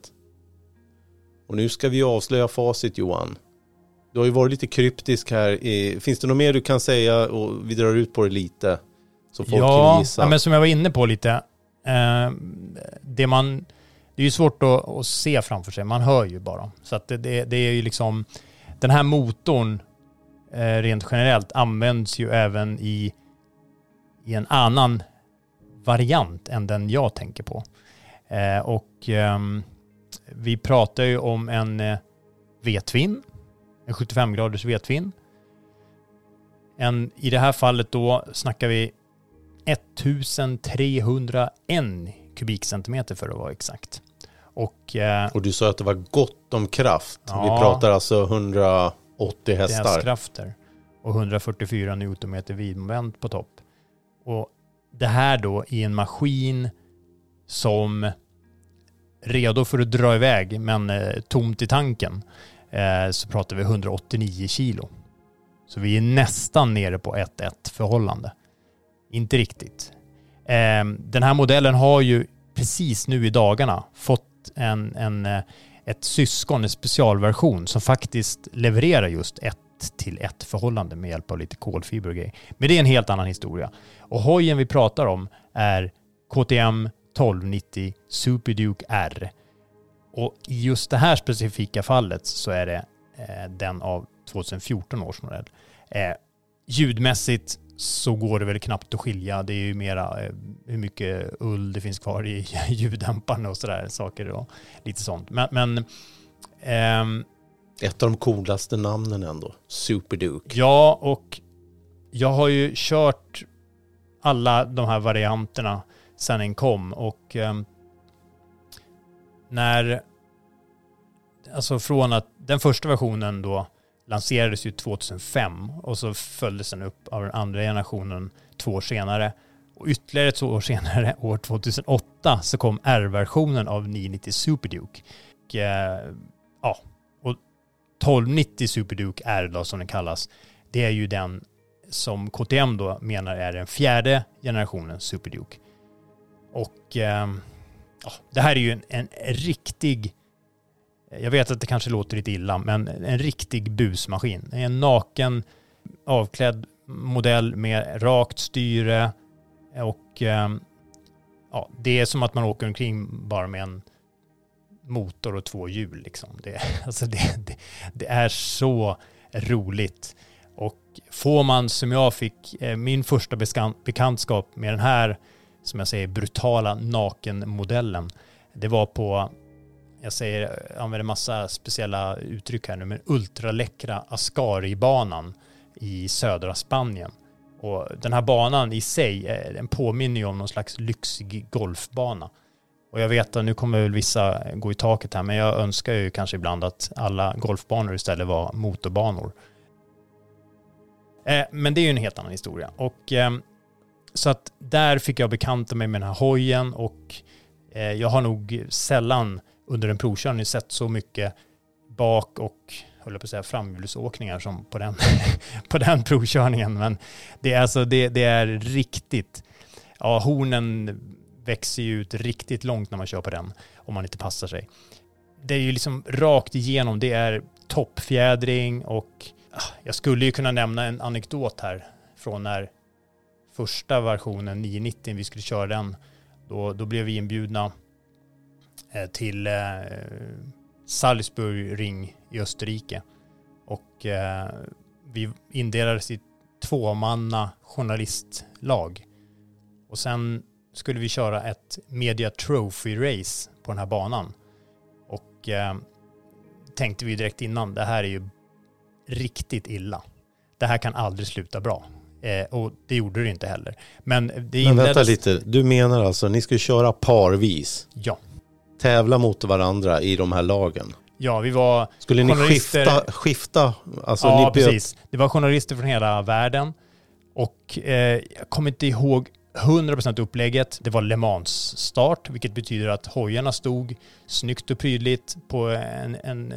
[SPEAKER 4] Och nu ska vi avslöja facit Johan. Du har ju varit lite kryptisk här. finns det något mer du kan säga och vi drar ut på det lite? Så folk
[SPEAKER 5] ja,
[SPEAKER 4] kan gissa.
[SPEAKER 5] Ja, men som jag var inne på lite. Eh, det man... Det är ju svårt att, att, se framför sig. Man hör ju bara. Så att det, det, det är ju liksom... Den här motorn eh, rent generellt används ju även i, i en annan variant än den jag tänker på. Eh, och eh, vi pratar ju om en eh, V-twin, en 75 graders V-twin. En, I det här fallet då snackar vi 1301 kubikcentimeter för att vara exakt. Och, eh,
[SPEAKER 4] och du sa att det var gott om kraft. Ja, vi pratar alltså 180 hästar.
[SPEAKER 5] hästkrafter och 144 newtonmeter vidmoment på topp. Och det här då i en maskin som redo för att dra iväg men eh, tomt i tanken eh, så pratar vi 189 kilo. Så vi är nästan nere på 1-1 förhållande. Inte riktigt. Eh, den här modellen har ju precis nu i dagarna fått en, en, eh, ett syskon, en specialversion som faktiskt levererar just 1 ett till ett förhållande med hjälp av lite kolfiber och grejer. Men det är en helt annan historia. Och hojen vi pratar om är KTM 1290 Super Duke R. Och i just det här specifika fallet så är det eh, den av 2014 års modell. Eh, ljudmässigt så går det väl knappt att skilja. Det är ju mera eh, hur mycket ull det finns kvar i [laughs] ljuddämparna och sådär saker och lite sånt. Men, men ehm,
[SPEAKER 4] ett av de coolaste namnen ändå. Superduke.
[SPEAKER 5] Ja, och jag har ju kört alla de här varianterna sedan den kom och eh, när, alltså från att den första versionen då lanserades ju 2005 och så följdes den upp av den andra generationen två år senare. Och ytterligare två år senare, [laughs] år 2008, så kom R-versionen av 990 Superduke. Och, eh, ja, 1290 Superduke R då som den kallas, det är ju den som KTM då menar är den fjärde generationen Superduke. Och eh, det här är ju en, en riktig jag vet att det kanske låter lite illa, men en riktig busmaskin. En naken, avklädd modell med rakt styre och eh, ja, det är som att man åker omkring bara med en motor och två hjul. Liksom. Det, [laughs] alltså det, det, det är så roligt. Och får man som jag fick, eh, min första bekantskap med den här, som jag säger, brutala nakenmodellen, det var på jag säger, jag använder massa speciella uttryck här nu, men ultraläckra Ascari-banan i södra Spanien. Och den här banan i sig, eh, den påminner ju om någon slags lyxig golfbana. Och jag vet att nu kommer väl vissa gå i taket här, men jag önskar ju kanske ibland att alla golfbanor istället var motorbanor. Eh, men det är ju en helt annan historia. Och eh, så att där fick jag bekanta mig med den här hojen och eh, jag har nog sällan under en provkörning sett så mycket bak och höll på att säga framhjulsåkningar som på den, [laughs] på den provkörningen. Men det är alltså, det, det är riktigt, ja hornen växer ju ut riktigt långt när man kör på den om man inte passar sig. Det är ju liksom rakt igenom, det är toppfjädring och ah, jag skulle ju kunna nämna en anekdot här från när första versionen 990, vi skulle köra den, då, då blev vi inbjudna Eh, till eh, Salzburg Ring i Österrike. Och eh, vi indelades i tvåmanna journalistlag. Och sen skulle vi köra ett Media Trophy Race på den här banan. Och eh, tänkte vi direkt innan, det här är ju riktigt illa. Det här kan aldrig sluta bra. Eh, och det gjorde det inte heller. Men det
[SPEAKER 4] Men vänta lite, du menar alltså, ni skulle köra parvis?
[SPEAKER 5] Ja
[SPEAKER 4] tävla mot varandra i de här lagen?
[SPEAKER 5] Ja, vi var
[SPEAKER 4] Skulle ni skifta? skifta?
[SPEAKER 5] Alltså, ja, ni precis. Det var journalister från hela världen. Och eh, jag kommer inte ihåg 100% upplägget. Det var Le Mans start, vilket betyder att hojarna stod snyggt och prydligt på en, en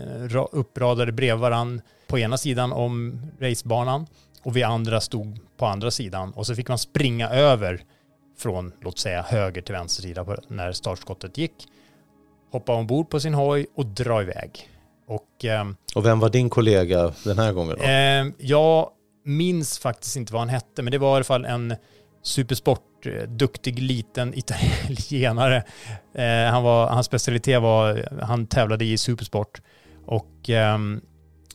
[SPEAKER 5] uppradade bredvid varann på ena sidan om racebanan och vi andra stod på andra sidan och så fick man springa över från, låt säga, höger till vänster sida när startskottet gick hoppa ombord på sin hoj och dra iväg. Och, eh,
[SPEAKER 4] och vem var din kollega den här gången då?
[SPEAKER 5] Eh, jag minns faktiskt inte vad han hette, men det var i alla fall en supersport, eh, duktig liten italienare. Eh, han var, hans specialitet var, han tävlade i supersport. Och eh,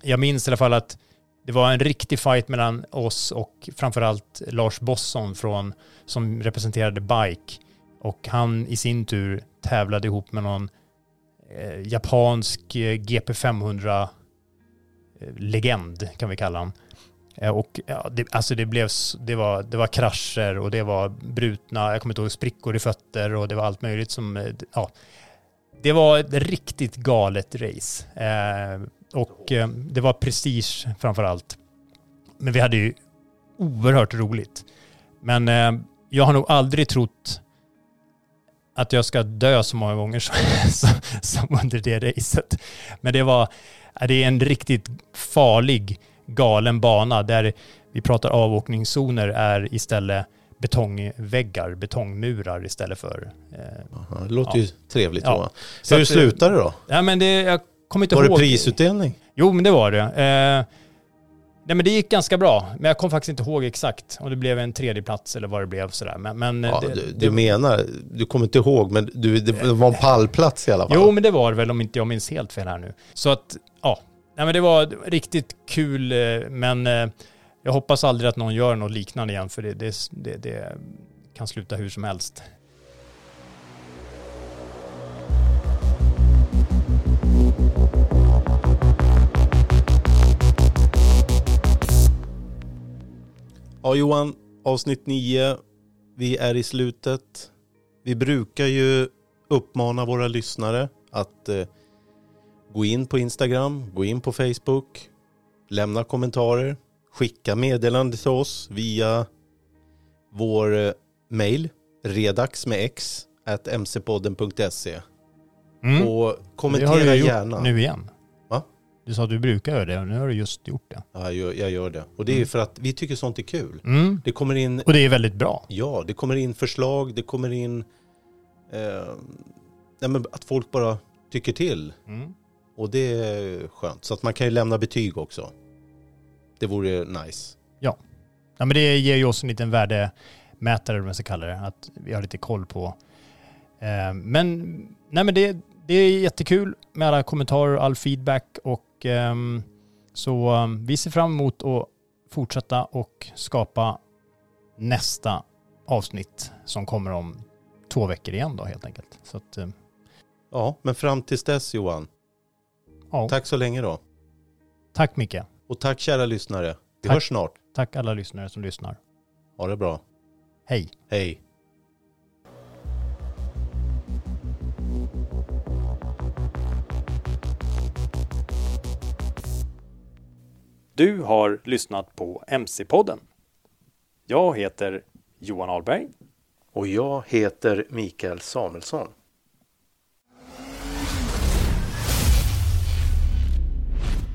[SPEAKER 5] jag minns i alla fall att det var en riktig fight mellan oss och framförallt Lars Bosson från, som representerade Bike. Och han i sin tur tävlade ihop med någon eh, japansk eh, GP500 eh, legend kan vi kalla honom. Eh, och ja, det, alltså det, blev, det, var, det var krascher och det var brutna, jag kommer inte ihåg, sprickor i fötter och det var allt möjligt som, eh, ja. Det var ett riktigt galet race. Eh, och eh, det var prestige framför allt. Men vi hade ju oerhört roligt. Men eh, jag har nog aldrig trott att jag ska dö så många gånger som, [laughs] som under det racet. Men det var, det är en riktigt farlig, galen bana där vi pratar avåkningszoner är istället betongväggar, betongmurar istället för...
[SPEAKER 4] Eh, Aha, det låter ja. ju trevligt. Ja. Så Hur slutade det då?
[SPEAKER 5] Ja, men det, jag kommer inte
[SPEAKER 4] var
[SPEAKER 5] ihåg.
[SPEAKER 4] Var det prisutdelning?
[SPEAKER 5] Jo, men det var det. Eh, Nej men det gick ganska bra, men jag kom faktiskt inte ihåg exakt om det blev en tredje plats eller vad det blev sådär. Men, men
[SPEAKER 4] Ja,
[SPEAKER 5] det,
[SPEAKER 4] du,
[SPEAKER 5] det,
[SPEAKER 4] du menar, du kommer inte ihåg, men du, det var en pallplats i alla fall.
[SPEAKER 5] Jo, men det var det väl om inte jag minns helt fel här nu. Så att. Nej, men det var riktigt kul, eh, men eh, jag hoppas aldrig att någon gör något liknande igen, för det, det, det, det kan sluta hur som helst.
[SPEAKER 4] Ja Johan, avsnitt 9. Vi är i slutet. Vi brukar ju uppmana våra lyssnare att eh, gå in på Instagram, gå in på Facebook, lämna kommentarer, skicka meddelande till oss via vår eh, mail redax med x at mcpodden.se
[SPEAKER 5] Mm.
[SPEAKER 4] och kommentera gärna.
[SPEAKER 5] nu igen.
[SPEAKER 4] Va?
[SPEAKER 5] Du sa att du brukar göra det och nu har du just gjort det.
[SPEAKER 4] Ja, jag, gör- jag gör det. Och det är ju för att vi tycker sånt är kul.
[SPEAKER 5] Mm.
[SPEAKER 4] Det kommer in
[SPEAKER 5] Och det är väldigt bra.
[SPEAKER 4] Ja, det kommer in förslag, det kommer in eh, nej, att folk bara tycker till.
[SPEAKER 5] Mm.
[SPEAKER 4] Och det är skönt. Så att man kan ju lämna betyg också. Det vore nice.
[SPEAKER 5] Ja. ja, men det ger ju oss en liten värdemätare, om man ska kalla det, att vi har lite koll på. Eh, men nej, men det, det är jättekul med alla kommentarer och all feedback och ehm, så ehm, vi ser fram emot att fortsätta och skapa nästa avsnitt som kommer om två veckor igen då helt enkelt. Så att, eh,
[SPEAKER 4] Ja, men fram tills dess Johan.
[SPEAKER 5] Ja,
[SPEAKER 4] Tack så länge då.
[SPEAKER 5] tack Micke.
[SPEAKER 4] Och tack kära lyssnare. Vi
[SPEAKER 5] Tack.
[SPEAKER 4] hörs snart.
[SPEAKER 5] Tack alla lyssnare som lyssnar.
[SPEAKER 4] Ha det bra.
[SPEAKER 5] Hej!
[SPEAKER 4] Hej.
[SPEAKER 6] Du har lyssnat på MC-podden. Jag heter Johan Ahlberg.
[SPEAKER 4] Och jag heter Mikael Samuelsson.